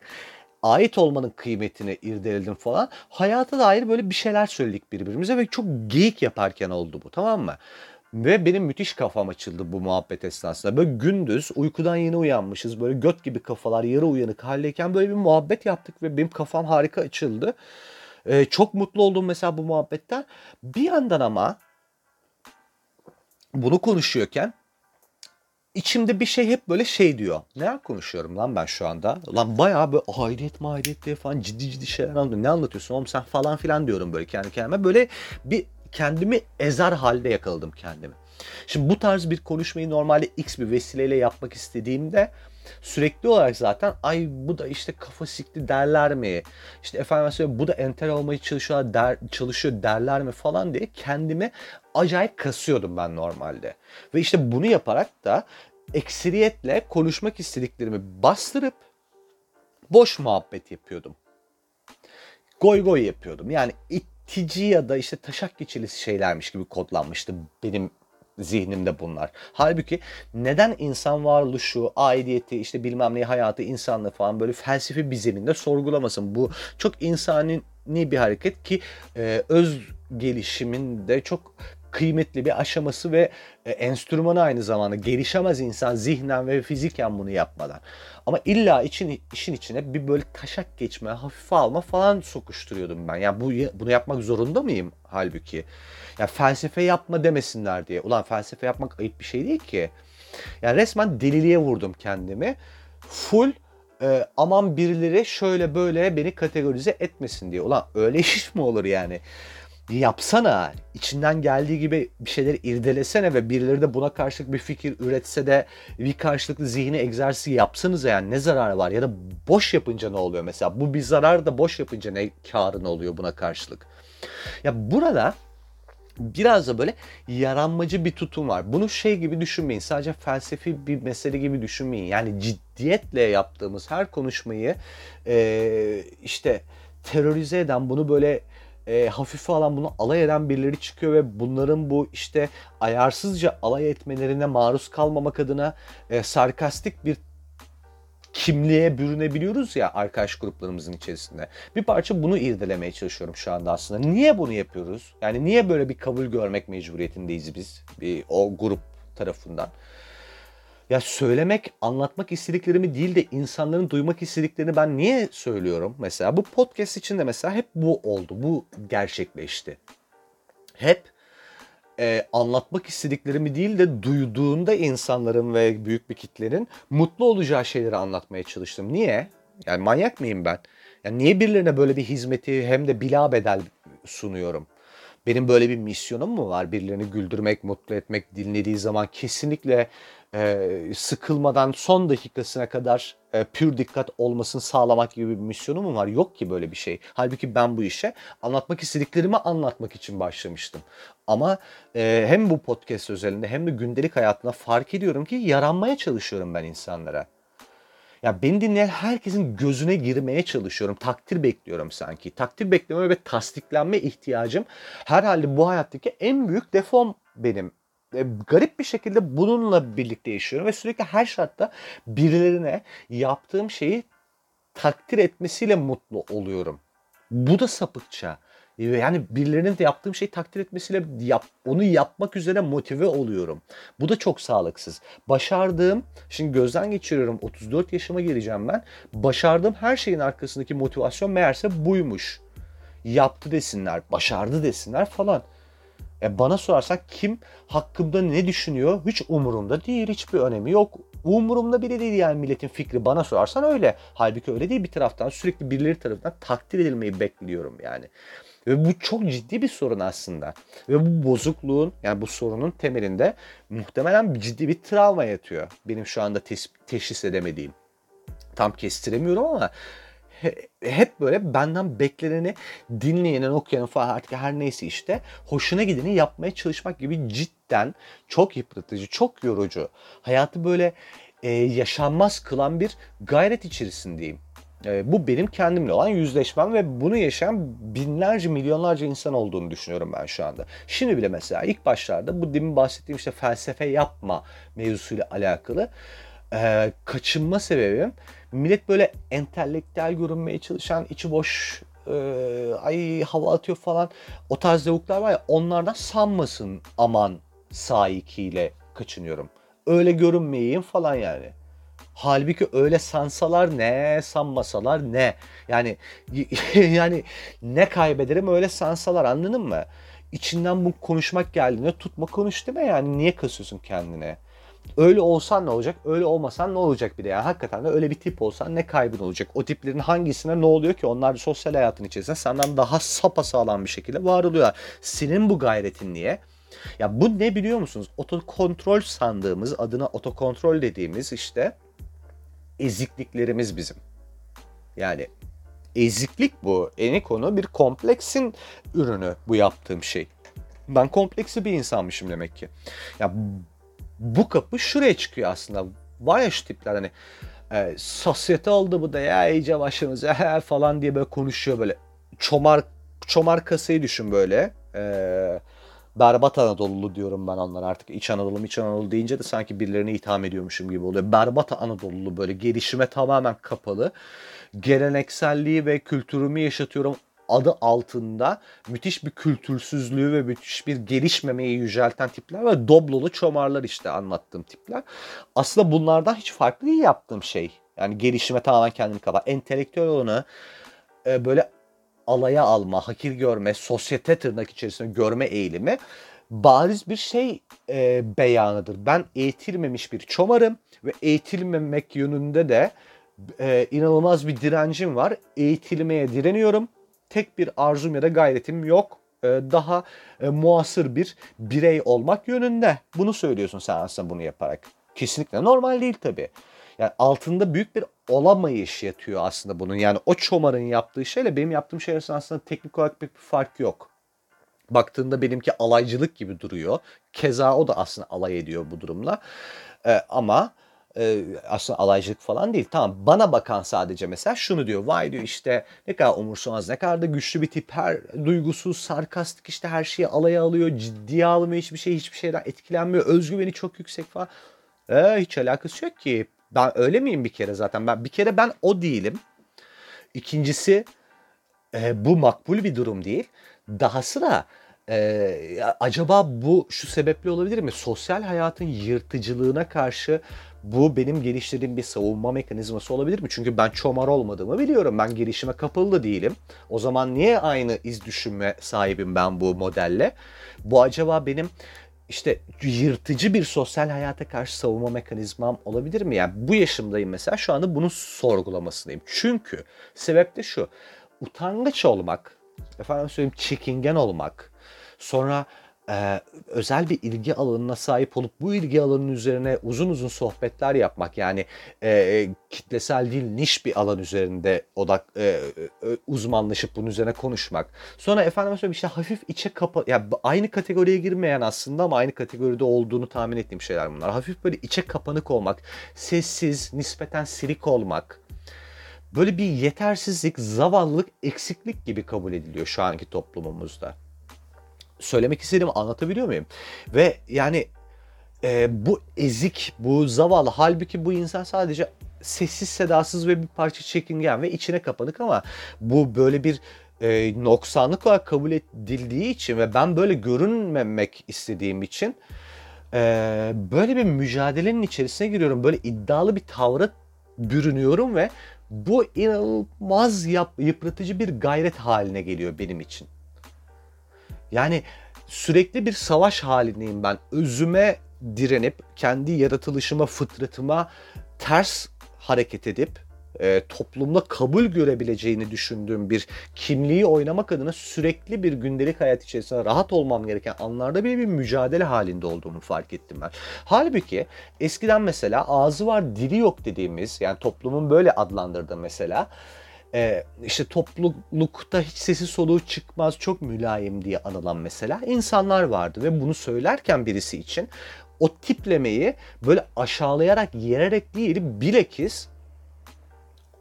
ait olmanın kıymetini irdeledim falan. Hayata dair böyle bir şeyler söyledik birbirimize ve çok geyik yaparken oldu bu tamam mı? Ve benim müthiş kafam açıldı bu muhabbet esnasında. Böyle gündüz uykudan yeni uyanmışız. Böyle göt gibi kafalar yarı uyanık haldeyken böyle bir muhabbet yaptık ve benim kafam harika açıldı. Ee, çok mutlu oldum mesela bu muhabbetten. Bir yandan ama bunu konuşuyorken içimde bir şey hep böyle şey diyor. Ne konuşuyorum lan ben şu anda? Lan bayağı böyle aidiyet maidiyet diye falan ciddi ciddi şeyler anlatıyorum. Ne anlatıyorsun oğlum sen falan filan diyorum böyle kendi kendime. Böyle bir kendimi ezer halde yakaladım kendimi. Şimdi bu tarz bir konuşmayı normalde x bir vesileyle yapmak istediğimde sürekli olarak zaten ay bu da işte kafa sikti derler mi? İşte efendim söyleyeyim bu da entel olmayı çalışıyor, der, çalışıyor derler mi falan diye kendimi acayip kasıyordum ben normalde. Ve işte bunu yaparak da ekseriyetle konuşmak istediklerimi bastırıp boş muhabbet yapıyordum. Goy goy yapıyordum. Yani it itici ya da işte taşak geçilisi şeylermiş gibi kodlanmıştı benim zihnimde bunlar. Halbuki neden insan varoluşu, aidiyeti, işte bilmem ne hayatı, insanlığı falan böyle felsefi bir zeminde sorgulamasın. Bu çok insani bir hareket ki e, öz gelişiminde çok kıymetli bir aşaması ve e, enstrümanı aynı zamanda. Gelişemez insan zihnen ve fiziken bunu yapmadan. Ama illa için, işin içine bir böyle taşak geçme, hafife alma falan sokuşturuyordum ben. Yani bu bunu yapmak zorunda mıyım halbuki? Ya felsefe yapma demesinler diye. Ulan felsefe yapmak ayıp bir şey değil ki. Yani resmen deliliğe vurdum kendimi. Full e, aman birileri şöyle böyle beni kategorize etmesin diye. Ulan öyle iş mi olur yani? Yapsana. içinden geldiği gibi bir şeyler irdelesene ve birileri de buna karşılık bir fikir üretse de bir karşılıklı zihni egzersizi yapsanız yani ne zararı var? Ya da boş yapınca ne oluyor mesela? Bu bir zarar da boş yapınca ne karı ne oluyor buna karşılık? Ya burada biraz da böyle yaranmacı bir tutum var. Bunu şey gibi düşünmeyin. Sadece felsefi bir mesele gibi düşünmeyin. Yani ciddiyetle yaptığımız her konuşmayı e, işte terörize eden, bunu böyle e, hafife alan bunu alay eden birileri çıkıyor ve bunların bu işte ayarsızca alay etmelerine maruz kalmamak adına e, sarkastik bir kimliğe bürünebiliyoruz ya arkadaş gruplarımızın içerisinde. Bir parça bunu irdelemeye çalışıyorum şu anda aslında. Niye bunu yapıyoruz? Yani niye böyle bir kabul görmek mecburiyetindeyiz biz bir, o grup tarafından? Ya söylemek, anlatmak istediklerimi değil de insanların duymak istediklerini ben niye söylüyorum? Mesela bu podcast için de mesela hep bu oldu. Bu gerçekleşti. Hep e, anlatmak istediklerimi değil de duyduğunda insanların ve büyük bir kitlenin mutlu olacağı şeyleri anlatmaya çalıştım. Niye? Yani manyak mıyım ben? Yani niye birilerine böyle bir hizmeti hem de bila bedel sunuyorum? Benim böyle bir misyonum mu var? Birilerini güldürmek, mutlu etmek, dinlediği zaman kesinlikle e, sıkılmadan son dakikasına kadar e, pür dikkat olmasını sağlamak gibi bir misyonum mu var? Yok ki böyle bir şey. Halbuki ben bu işe anlatmak istediklerimi anlatmak için başlamıştım. Ama e, hem bu podcast özelinde hem de gündelik hayatında fark ediyorum ki yaranmaya çalışıyorum ben insanlara. Ya beni dinleyen herkesin gözüne girmeye çalışıyorum. Takdir bekliyorum sanki. Takdir bekleme ve tasdiklenme ihtiyacım herhalde bu hayattaki en büyük defom benim garip bir şekilde bununla birlikte yaşıyorum ve sürekli her şartta birilerine yaptığım şeyi takdir etmesiyle mutlu oluyorum. Bu da sapıkça. Yani birilerinin de yaptığım şeyi takdir etmesiyle yap, onu yapmak üzere motive oluyorum. Bu da çok sağlıksız. Başardığım, şimdi gözden geçiriyorum 34 yaşıma geleceğim ben. Başardığım her şeyin arkasındaki motivasyon meğerse buymuş. Yaptı desinler, başardı desinler falan. E bana sorarsan kim hakkımda ne düşünüyor hiç umurumda değil. Hiçbir önemi yok. Umurumda bile değil yani milletin fikri. Bana sorarsan öyle. Halbuki öyle değil. Bir taraftan sürekli birileri tarafından takdir edilmeyi bekliyorum yani. Ve bu çok ciddi bir sorun aslında. Ve bu bozukluğun yani bu sorunun temelinde muhtemelen ciddi bir travma yatıyor. Benim şu anda teşhis edemediğim. Tam kestiremiyorum ama hep böyle benden bekleneni dinleyenin, okuyanın falan artık her neyse işte hoşuna gideni yapmaya çalışmak gibi cidden çok yıpratıcı, çok yorucu. Hayatı böyle e, yaşanmaz kılan bir gayret içerisindeyim. E, bu benim kendimle olan yüzleşmem ve bunu yaşayan binlerce, milyonlarca insan olduğunu düşünüyorum ben şu anda. Şimdi bile mesela ilk başlarda bu demin bahsettiğim işte felsefe yapma mevzusuyla alakalı e, kaçınma sebebim millet böyle entelektüel görünmeye çalışan içi boş e, ay hava atıyor falan o tarz lavuklar var ya onlardan sanmasın aman sahikiyle kaçınıyorum. Öyle görünmeyeyim falan yani. Halbuki öyle sansalar ne, sanmasalar ne. Yani yani ne kaybederim öyle sansalar anladın mı? İçinden bu konuşmak geldiğinde tutma konuş deme yani niye kasıyorsun kendine? Öyle olsan ne olacak? Öyle olmasan ne olacak bir de? Yani hakikaten de öyle bir tip olsan ne kaybın olacak? O tiplerin hangisine ne oluyor ki? Onlar sosyal hayatın içerisinde senden daha sapasağlam bir şekilde var oluyorlar. Senin bu gayretin niye? Ya bu ne biliyor musunuz? Otokontrol sandığımız, adına otokontrol dediğimiz işte ezikliklerimiz bizim. Yani eziklik bu. Eni konu bir kompleksin ürünü bu yaptığım şey. Ben kompleksi bir insanmışım demek ki. Ya bu kapı şuraya çıkıyor aslında. Var ya şu tipler hani e, sosyete oldu bu da ya iyice başımıza falan diye böyle konuşuyor böyle. Çomar çomar kasayı düşün böyle. E, berbat Anadolulu diyorum ben onlara artık. İç Anadolu, İç Anadolu deyince de sanki birilerine itham ediyormuşum gibi oluyor. Berbat Anadolulu böyle gelişime tamamen kapalı. Gelenekselliği ve kültürümü yaşatıyorum adı altında müthiş bir kültürsüzlüğü ve müthiş bir gelişmemeyi yücelten tipler ve doblolu çomarlar işte anlattığım tipler. Aslında bunlardan hiç farklı değil yaptığım şey. Yani gelişime tamamen kendimi kapa. Entelektüel olanı e, böyle alaya alma, hakir görme, sosyete tırnak içerisinde görme eğilimi bariz bir şey e, beyanıdır. Ben eğitilmemiş bir çomarım ve eğitilmemek yönünde de e, inanılmaz bir direncim var. Eğitilmeye direniyorum. Tek bir arzum ya da gayretim yok. E, daha e, muasır bir birey olmak yönünde. Bunu söylüyorsun sen aslında bunu yaparak. Kesinlikle normal değil tabii. Yani altında büyük bir olamayış yatıyor aslında bunun. Yani o çomarın yaptığı şeyle benim yaptığım şey arasında aslında teknik olarak pek bir fark yok. Baktığında benimki alaycılık gibi duruyor. Keza o da aslında alay ediyor bu durumla. Ee, ama e, aslında alaycılık falan değil. Tamam bana bakan sadece mesela şunu diyor. Vay diyor işte ne kadar umursamaz ne kadar da güçlü bir tip. Her duygusuz, sarkastik işte her şeyi alaya alıyor. Ciddiye almıyor hiçbir şey hiçbir şeyden etkilenmiyor. Özgüveni çok yüksek falan. Ee, hiç alakası yok ki. Ben öyle miyim bir kere zaten? Ben bir kere ben o değilim. İkincisi e, bu makbul bir durum değil. Dahası da e, acaba bu şu sebeple olabilir mi? Sosyal hayatın yırtıcılığına karşı bu benim geliştirdiğim bir savunma mekanizması olabilir mi? Çünkü ben çomar olmadığımı biliyorum. Ben gelişime kapalı değilim. O zaman niye aynı iz düşünme sahibim ben bu modelle? Bu acaba benim işte yırtıcı bir sosyal hayata karşı savunma mekanizmam olabilir mi? Yani bu yaşımdayım mesela şu anda bunun sorgulamasındayım. Çünkü sebep de şu. Utangaç olmak, efendim söyleyeyim çekingen olmak, sonra e, özel bir ilgi alanına sahip olup bu ilgi alanının üzerine uzun uzun sohbetler yapmak yani e, kitlesel değil niş bir alan üzerinde odak e, e, uzmanlaşıp bunun üzerine konuşmak. Sonra efendim söyleyeyim işte hafif içe kapa ya aynı kategoriye girmeyen aslında ama aynı kategoride olduğunu tahmin ettiğim şeyler bunlar. Hafif böyle içe kapanık olmak, sessiz, nispeten silik olmak. Böyle bir yetersizlik, zavallılık, eksiklik gibi kabul ediliyor şu anki toplumumuzda söylemek istediğimi anlatabiliyor muyum? Ve yani e, bu ezik, bu zavallı halbuki bu insan sadece sessiz sedasız ve bir parça çekingen ve içine kapanık ama bu böyle bir e, noksanlık olarak kabul edildiği için ve ben böyle görünmemek istediğim için e, böyle bir mücadelenin içerisine giriyorum. Böyle iddialı bir tavra bürünüyorum ve bu inanılmaz yap, yıpratıcı bir gayret haline geliyor benim için. Yani sürekli bir savaş halindeyim ben. Özüme direnip kendi yaratılışıma, fıtratıma ters hareket edip e, toplumda kabul görebileceğini düşündüğüm bir kimliği oynamak adına sürekli bir gündelik hayat içerisinde rahat olmam gereken anlarda bile bir mücadele halinde olduğumu fark ettim ben. Halbuki eskiden mesela ağzı var dili yok dediğimiz yani toplumun böyle adlandırdığı mesela e, işte toplulukta hiç sesi soluğu çıkmaz çok mülayim diye anılan mesela insanlar vardı ve bunu söylerken birisi için o tiplemeyi böyle aşağılayarak yererek değil bilekis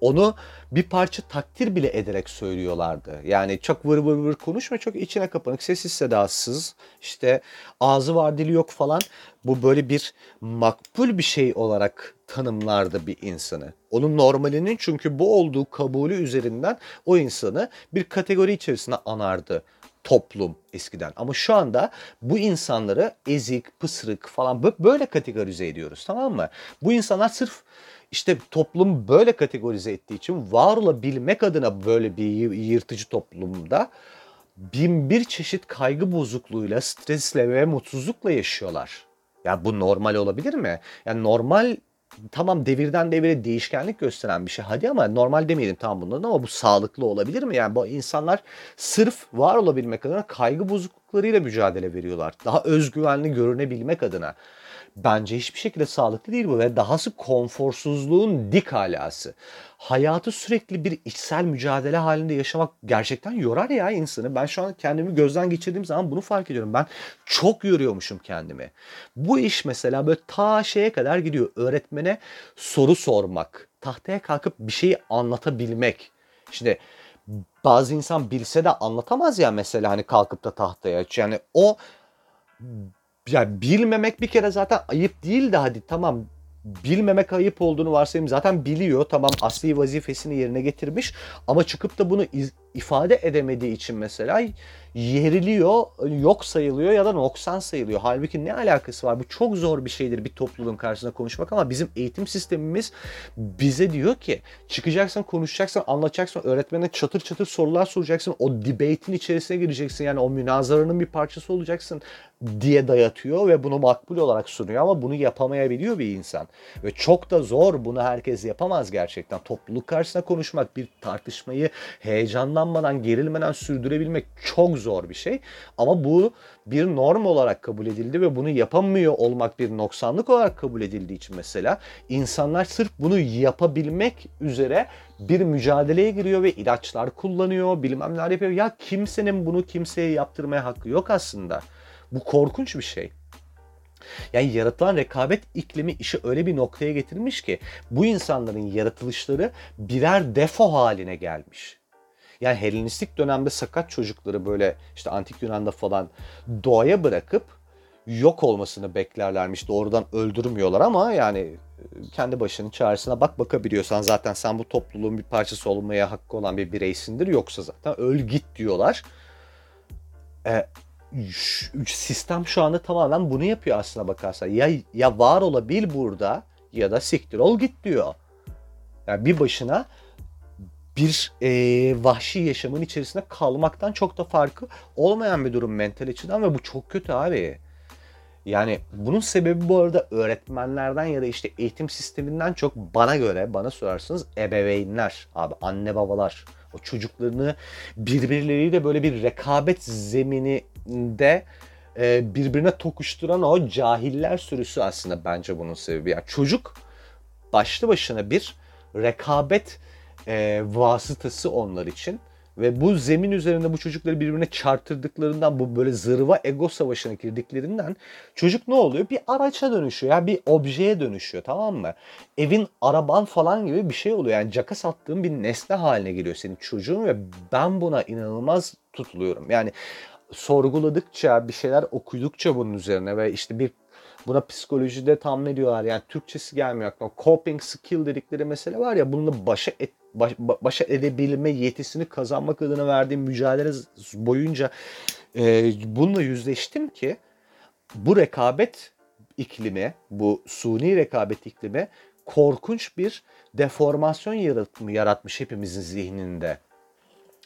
onu bir parça takdir bile ederek söylüyorlardı. Yani çok vır vır vır konuşma, çok içine kapanık, sessiz sedasız, işte ağzı var dili yok falan. Bu böyle bir makbul bir şey olarak tanımlardı bir insanı. Onun normalinin çünkü bu olduğu kabulü üzerinden o insanı bir kategori içerisine anardı toplum eskiden. Ama şu anda bu insanları ezik, pısırık falan böyle kategorize ediyoruz tamam mı? Bu insanlar sırf işte toplum böyle kategorize ettiği için var olabilmek adına böyle bir yırtıcı toplumda bin bir çeşit kaygı bozukluğuyla, stresle ve mutsuzlukla yaşıyorlar. Ya bu normal olabilir mi? Yani normal tamam devirden devire değişkenlik gösteren bir şey hadi ama normal demeyelim tamam bunların ama bu sağlıklı olabilir mi? Yani bu insanlar sırf var olabilmek adına kaygı bozukluklarıyla mücadele veriyorlar. Daha özgüvenli görünebilmek adına. Bence hiçbir şekilde sağlıklı değil bu ve dahası konforsuzluğun dik alası. Hayatı sürekli bir içsel mücadele halinde yaşamak gerçekten yorar ya insanı. Ben şu an kendimi gözden geçirdiğim zaman bunu fark ediyorum. Ben çok yoruyormuşum kendimi. Bu iş mesela böyle ta şeye kadar gidiyor. Öğretmene soru sormak, tahtaya kalkıp bir şeyi anlatabilmek. Şimdi bazı insan bilse de anlatamaz ya mesela hani kalkıp da tahtaya. Yani o yani bilmemek bir kere zaten ayıp değil de hadi tamam bilmemek ayıp olduğunu varsayayım zaten biliyor. Tamam asli vazifesini yerine getirmiş ama çıkıp da bunu iz, ifade edemediği için mesela yeriliyor, yok sayılıyor ya da noksan sayılıyor. Halbuki ne alakası var? Bu çok zor bir şeydir bir topluluğun karşısında konuşmak ama bizim eğitim sistemimiz bize diyor ki çıkacaksın, konuşacaksın, anlatacaksın, öğretmene çatır çatır sorular soracaksın, o debate'in içerisine gireceksin yani o münazaranın bir parçası olacaksın diye dayatıyor ve bunu makbul olarak sunuyor ama bunu yapamayabiliyor bir insan. Ve çok da zor bunu herkes yapamaz gerçekten. Topluluk karşısında konuşmak, bir tartışmayı heyecanlanmadan, gerilmeden sürdürebilmek çok zor bir şey. Ama bu bir norm olarak kabul edildi ve bunu yapamıyor olmak bir noksanlık olarak kabul edildiği için mesela insanlar sırf bunu yapabilmek üzere bir mücadeleye giriyor ve ilaçlar kullanıyor, bilmem neler yapıyor. Ya kimsenin bunu kimseye yaptırmaya hakkı yok aslında. Bu korkunç bir şey. Yani yaratılan rekabet iklimi işi öyle bir noktaya getirmiş ki bu insanların yaratılışları birer defo haline gelmiş. Yani Helenistik dönemde sakat çocukları böyle işte antik Yunan'da falan doğaya bırakıp yok olmasını beklerlermiş. Doğrudan öldürmüyorlar ama yani kendi başının çaresine bak bakabiliyorsan zaten sen bu topluluğun bir parçası olmaya hakkı olan bir bireysindir. Yoksa zaten öl git diyorlar. E, sistem şu anda tamamen bunu yapıyor aslına bakarsan. Ya, ya var olabil burada ya da siktir ol git diyor. Yani bir başına bir e, vahşi yaşamın içerisinde kalmaktan çok da farkı olmayan bir durum mental açıdan ve bu çok kötü abi. Yani bunun sebebi bu arada öğretmenlerden ya da işte eğitim sisteminden çok bana göre, bana sorarsanız ebeveynler abi, anne babalar. O çocuklarını birbirleriyle böyle bir rekabet zemininde e, birbirine tokuşturan o cahiller sürüsü aslında bence bunun sebebi. Yani çocuk başlı başına bir rekabet e, vasıtası onlar için. Ve bu zemin üzerinde bu çocukları birbirine çarptırdıklarından, bu böyle zırva ego savaşına girdiklerinden çocuk ne oluyor? Bir araça dönüşüyor. Yani bir objeye dönüşüyor tamam mı? Evin araban falan gibi bir şey oluyor. Yani caka sattığın bir nesne haline geliyor senin çocuğun ve ben buna inanılmaz tutuluyorum. Yani sorguladıkça, bir şeyler okudukça bunun üzerine ve işte bir Buna psikolojide tam ne diyorlar yani Türkçesi gelmiyor aklıma. Coping skill dedikleri mesele var ya bununla başa et, baş, başa edebilme yetisini kazanmak adına verdiğim mücadele boyunca e, bununla yüzleştim ki bu rekabet iklimi, bu suni rekabet iklimi korkunç bir deformasyon yaratmış, hepimizin zihninde.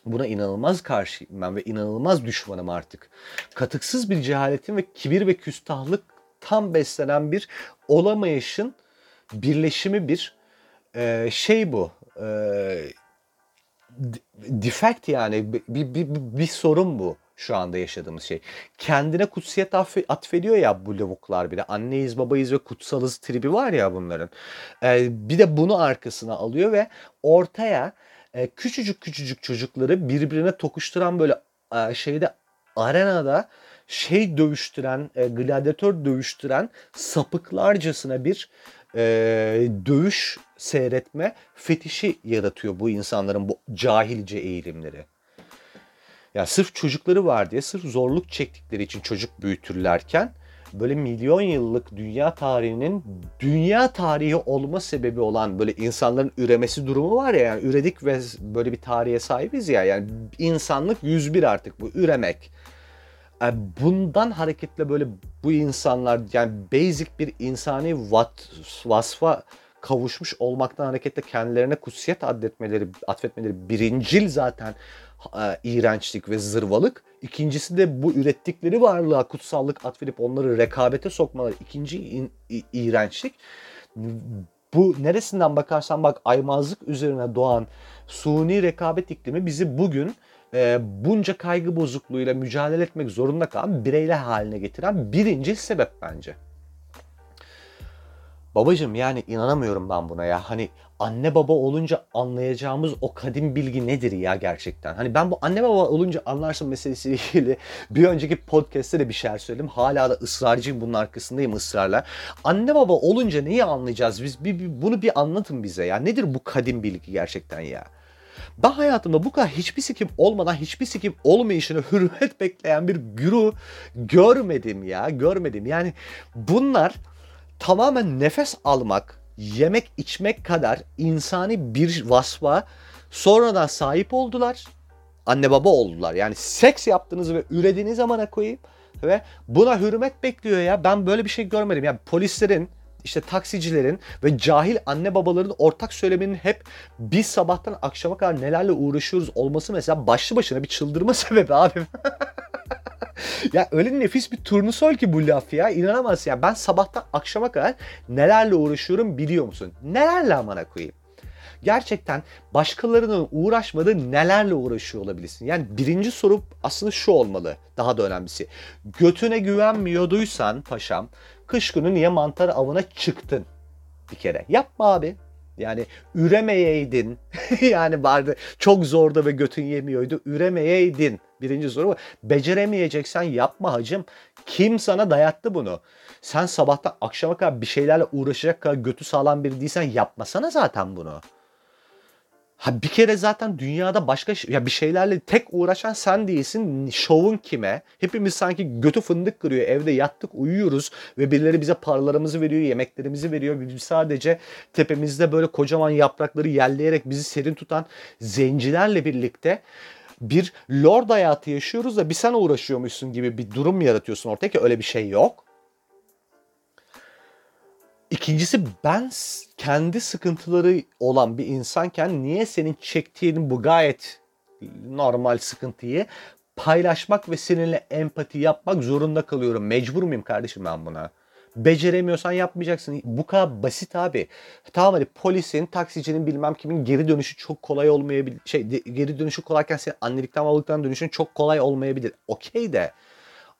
Buna inanılmaz karşıyım ben ve inanılmaz düşmanım artık. Katıksız bir cehaletin ve kibir ve küstahlık tam beslenen bir olamayışın birleşimi bir e, şey bu. E, defect yani bir, bir, bir, bir sorun bu şu anda yaşadığımız şey. Kendine kutsiyet atfediyor ya bu lavuklar bir de. Anneyiz, babayız ve kutsalız tribi var ya bunların. Ee, bir de bunu arkasına alıyor ve ortaya e, küçücük küçücük çocukları birbirine tokuşturan böyle e, şeyde arenada şey dövüştüren, e, gladyatör dövüştüren sapıklarcasına bir e, dövüş seyretme fetişi yaratıyor bu insanların bu cahilce eğilimleri. Ya sırf çocukları var diye, sırf zorluk çektikleri için çocuk büyütürlerken böyle milyon yıllık dünya tarihinin dünya tarihi olma sebebi olan böyle insanların üremesi durumu var ya yani üredik ve böyle bir tarihe sahibiz ya yani insanlık 101 artık bu üremek. Yani bundan hareketle böyle bu insanlar yani basic bir insani vat, vasfa kavuşmuş olmaktan hareketle kendilerine kutsiyet adetmeleri, atfetmeleri birincil zaten e, iğrençlik ve zırvalık. İkincisi de bu ürettikleri varlığa kutsallık atfedip onları rekabete sokmaları ikinci in, i, iğrençlik. Bu neresinden bakarsan bak aymazlık üzerine doğan suni rekabet iklimi bizi bugün e, bunca kaygı bozukluğuyla mücadele etmek zorunda kalan bireyler haline getiren birinci sebep bence. Babacım yani inanamıyorum ben buna ya. Hani anne baba olunca anlayacağımız o kadim bilgi nedir ya gerçekten? Hani ben bu anne baba olunca anlarsın meselesiyle ilgili bir önceki podcast'te de bir şeyler söyledim. Hala da ısrarcıyım bunun arkasındayım ısrarla. Anne baba olunca neyi anlayacağız? Biz bir, bir, bunu bir anlatın bize ya. Nedir bu kadim bilgi gerçekten ya? Ben hayatımda bu kadar hiçbir sikim olmadan hiçbir sikim olmayışını hürmet bekleyen bir güruh görmedim ya. Görmedim. Yani bunlar tamamen nefes almak, yemek içmek kadar insani bir vasfa sonradan sahip oldular. Anne baba oldular. Yani seks yaptığınız ve ürediğiniz zamana koyayım ve buna hürmet bekliyor ya. Ben böyle bir şey görmedim. Yani polislerin işte taksicilerin ve cahil anne babaların ortak söylemenin hep biz sabahtan akşama kadar nelerle uğraşıyoruz olması mesela başlı başına bir çıldırma sebebi abi. ya öyle nefis bir turnusol ki bu laf ya. İnanamazsın ya. Ben sabahtan akşama kadar nelerle uğraşıyorum biliyor musun? Nelerle amana koyayım? Gerçekten başkalarının uğraşmadığı nelerle uğraşıyor olabilirsin? Yani birinci soru aslında şu olmalı. Daha da önemlisi. Götüne güvenmiyorduysan paşam kış günü niye mantar avına çıktın? Bir kere. Yapma abi. Yani üremeyeydin. yani vardı çok zorda ve götün yemiyordu. Üremeyeydin. Birinci soru bu. Beceremeyeceksen yapma hacım. Kim sana dayattı bunu? Sen sabahtan akşama kadar bir şeylerle uğraşacak kadar götü sağlam biri değilsen yapmasana zaten bunu. Ha bir kere zaten dünyada başka ya bir şeylerle tek uğraşan sen değilsin. Şovun kime? Hepimiz sanki götü fındık kırıyor. Evde yattık, uyuyoruz ve birileri bize paralarımızı veriyor, yemeklerimizi veriyor. Biz sadece tepemizde böyle kocaman yaprakları yelleyerek bizi serin tutan zencilerle birlikte bir lord hayatı yaşıyoruz da bir sen uğraşıyormuşsun gibi bir durum yaratıyorsun ortaya ki öyle bir şey yok. İkincisi ben kendi sıkıntıları olan bir insanken niye senin çektiğin bu gayet normal sıkıntıyı paylaşmak ve seninle empati yapmak zorunda kalıyorum. Mecbur muyum kardeşim ben buna? Beceremiyorsan yapmayacaksın. Bu kadar basit abi. Tamam hani polisin, taksicinin bilmem kimin geri dönüşü çok kolay olmayabilir. Şey geri dönüşü kolayken senin annelikten babalıktan dönüşün çok kolay olmayabilir. Okey de.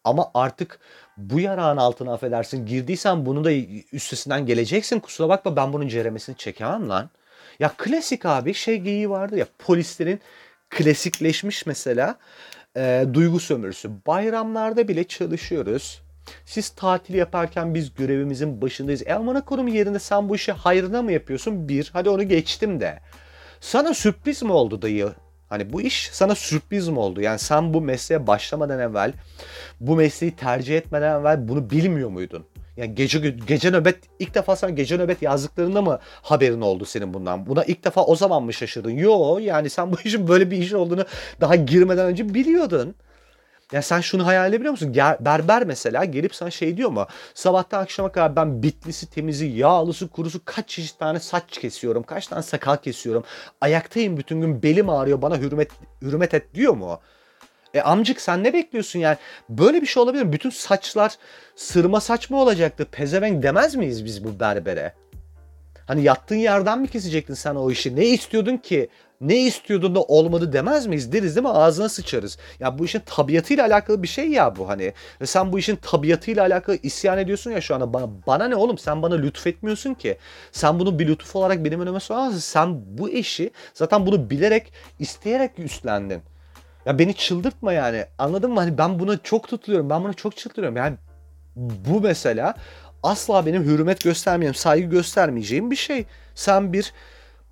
Ama artık bu yarağın altına affedersin girdiysen bunu da üstesinden geleceksin. Kusura bakma ben bunun ceremesini çekemem lan. Ya klasik abi şey geyiği vardı ya polislerin klasikleşmiş mesela e, duygu sömürüsü. Bayramlarda bile çalışıyoruz. Siz tatil yaparken biz görevimizin başındayız. E amına korum yerinde sen bu işi hayrına mı yapıyorsun? Bir, hadi onu geçtim de. Sana sürpriz mi oldu dayı? Hani bu iş sana sürpriz mi oldu? Yani sen bu mesleğe başlamadan evvel, bu mesleği tercih etmeden evvel bunu bilmiyor muydun? Yani gece gece nöbet ilk defa sen gece nöbet yazdıklarında mı haberin oldu senin bundan? Buna ilk defa o zaman mı şaşırdın? Yo yani sen bu işin böyle bir iş olduğunu daha girmeden önce biliyordun. Ya sen şunu hayal edebiliyor musun? Berber mesela gelip sana şey diyor mu? Sabahtan akşama kadar ben bitlisi, temizi, yağlısı, kurusu kaç çeşit tane saç kesiyorum. Kaç tane sakal kesiyorum. Ayaktayım bütün gün belim ağrıyor bana hürmet, hürmet et diyor mu? E amcık sen ne bekliyorsun yani? Böyle bir şey olabilir mi? Bütün saçlar sırma saç mı olacaktı? Pezevenk demez miyiz biz bu berbere? Hani yattığın yerden mi kesecektin sen o işi? Ne istiyordun ki? Ne istiyordun da olmadı demez miyiz? Deriz değil mi? Ağzına sıçarız. Ya bu işin tabiatıyla alakalı bir şey ya bu hani. Ve sen bu işin tabiatıyla alakalı isyan ediyorsun ya şu anda bana. Bana ne oğlum? Sen bana lütfetmiyorsun ki. Sen bunu bir lütuf olarak benim önüme soramazsın. Sen bu işi zaten bunu bilerek, isteyerek üstlendin. Ya beni çıldırtma yani. Anladın mı? Hani ben buna çok tutuluyorum. Ben buna çok çıldırıyorum. Yani bu mesela asla benim hürmet göstermeyeceğim, saygı göstermeyeceğim bir şey. Sen bir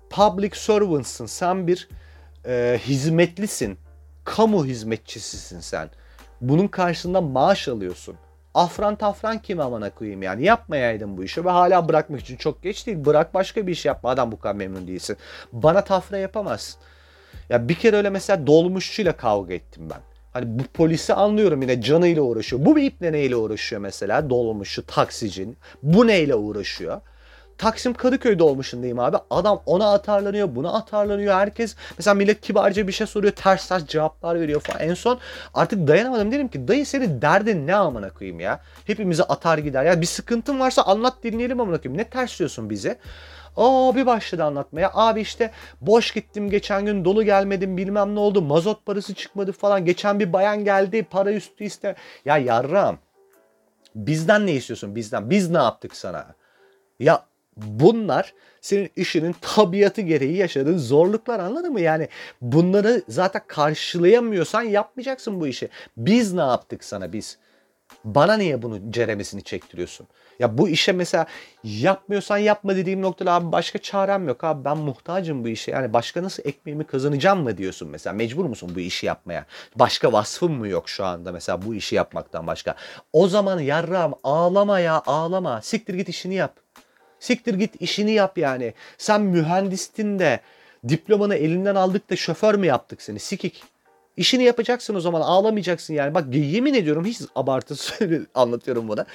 public servantsın, sen bir e, hizmetlisin, kamu hizmetçisisin sen. Bunun karşısında maaş alıyorsun. Afran tafran kim amana koyayım yani yapmayaydın bu işi ve hala bırakmak için çok geç değil. Bırak başka bir iş yapma adam bu kadar memnun değilsin. Bana tafra yapamazsın. Ya bir kere öyle mesela dolmuşçuyla kavga ettim ben. Hani bu polisi anlıyorum yine canıyla uğraşıyor. Bu bir iple neyle uğraşıyor mesela? Dolmuşçu, taksicin. Bu neyle uğraşıyor? Taksim Kadıköy'de olmuşundayım abi. Adam ona atarlanıyor, buna atarlanıyor. Herkes mesela millet kibarca bir şey soruyor, ters ters cevaplar veriyor falan. En son artık dayanamadım dedim ki dayı senin derdin ne amına koyayım ya? Hepimizi atar gider. Ya bir sıkıntın varsa anlat dinleyelim amına koyayım. Ne ters diyorsun bize? Aa bir başladı anlatmaya. Abi işte boş gittim geçen gün dolu gelmedim bilmem ne oldu. Mazot parası çıkmadı falan. Geçen bir bayan geldi para üstü iste. Ya yarram bizden ne istiyorsun bizden? Biz ne yaptık sana? Ya bunlar senin işinin tabiatı gereği yaşadığın zorluklar anladın mı? Yani bunları zaten karşılayamıyorsan yapmayacaksın bu işi. Biz ne yaptık sana biz? Bana niye bunu ceremesini çektiriyorsun? Ya bu işe mesela yapmıyorsan yapma dediğim noktada abi başka çarem yok abi ben muhtacım bu işe. Yani başka nasıl ekmeğimi kazanacağım mı diyorsun mesela mecbur musun bu işi yapmaya? Başka vasfım mı yok şu anda mesela bu işi yapmaktan başka? O zaman yarram ağlama ya ağlama siktir git işini yap. Siktir git işini yap yani. Sen mühendistin de diplomanı elinden aldık da şoför mü yaptık seni sikik. İşini yapacaksın o zaman ağlamayacaksın yani. Bak yemin ediyorum hiç abartı anlatıyorum buna.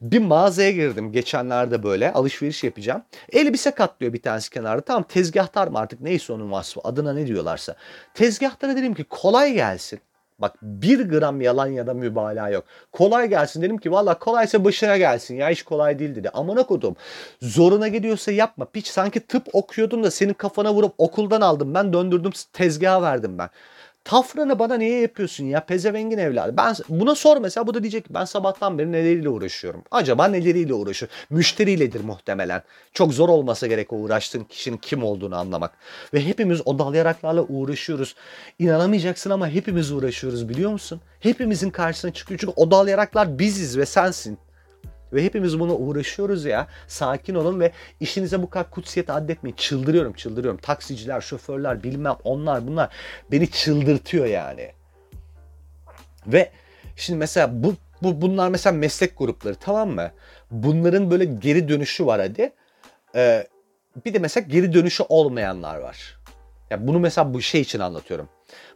Bir mağazaya girdim geçenlerde böyle alışveriş yapacağım. Elbise katlıyor bir tanesi kenarda. Tamam tezgahtar mı artık neyse onun vasfı adına ne diyorlarsa. Tezgahtara dedim ki kolay gelsin. Bak bir gram yalan ya da mübalağa yok. Kolay gelsin dedim ki valla kolaysa başına gelsin ya hiç kolay değil dedi. Amına kodum zoruna gidiyorsa yapma. Piç sanki tıp okuyordun da senin kafana vurup okuldan aldım ben döndürdüm tezgaha verdim ben. Tafranı bana niye yapıyorsun ya pezevengin evladı. Ben buna sor mesela bu da diyecek ki ben sabahtan beri neleriyle uğraşıyorum. Acaba neleriyle uğraşıyor? Müşteriyledir muhtemelen. Çok zor olmasa gerek o uğraştığın kişinin kim olduğunu anlamak. Ve hepimiz o dalyaraklarla uğraşıyoruz. İnanamayacaksın ama hepimiz uğraşıyoruz biliyor musun? Hepimizin karşısına çıkıyor. Çünkü o dalyaraklar biziz ve sensin. Ve hepimiz buna uğraşıyoruz ya. Sakin olun ve işinize bu kadar kutsiyet addetmeyin. Çıldırıyorum, çıldırıyorum. Taksiciler, şoförler, bilmem onlar bunlar beni çıldırtıyor yani. Ve şimdi mesela bu, bu bunlar mesela meslek grupları tamam mı? Bunların böyle geri dönüşü var hadi. Ee, bir de mesela geri dönüşü olmayanlar var. Ya bunu mesela bu şey için anlatıyorum.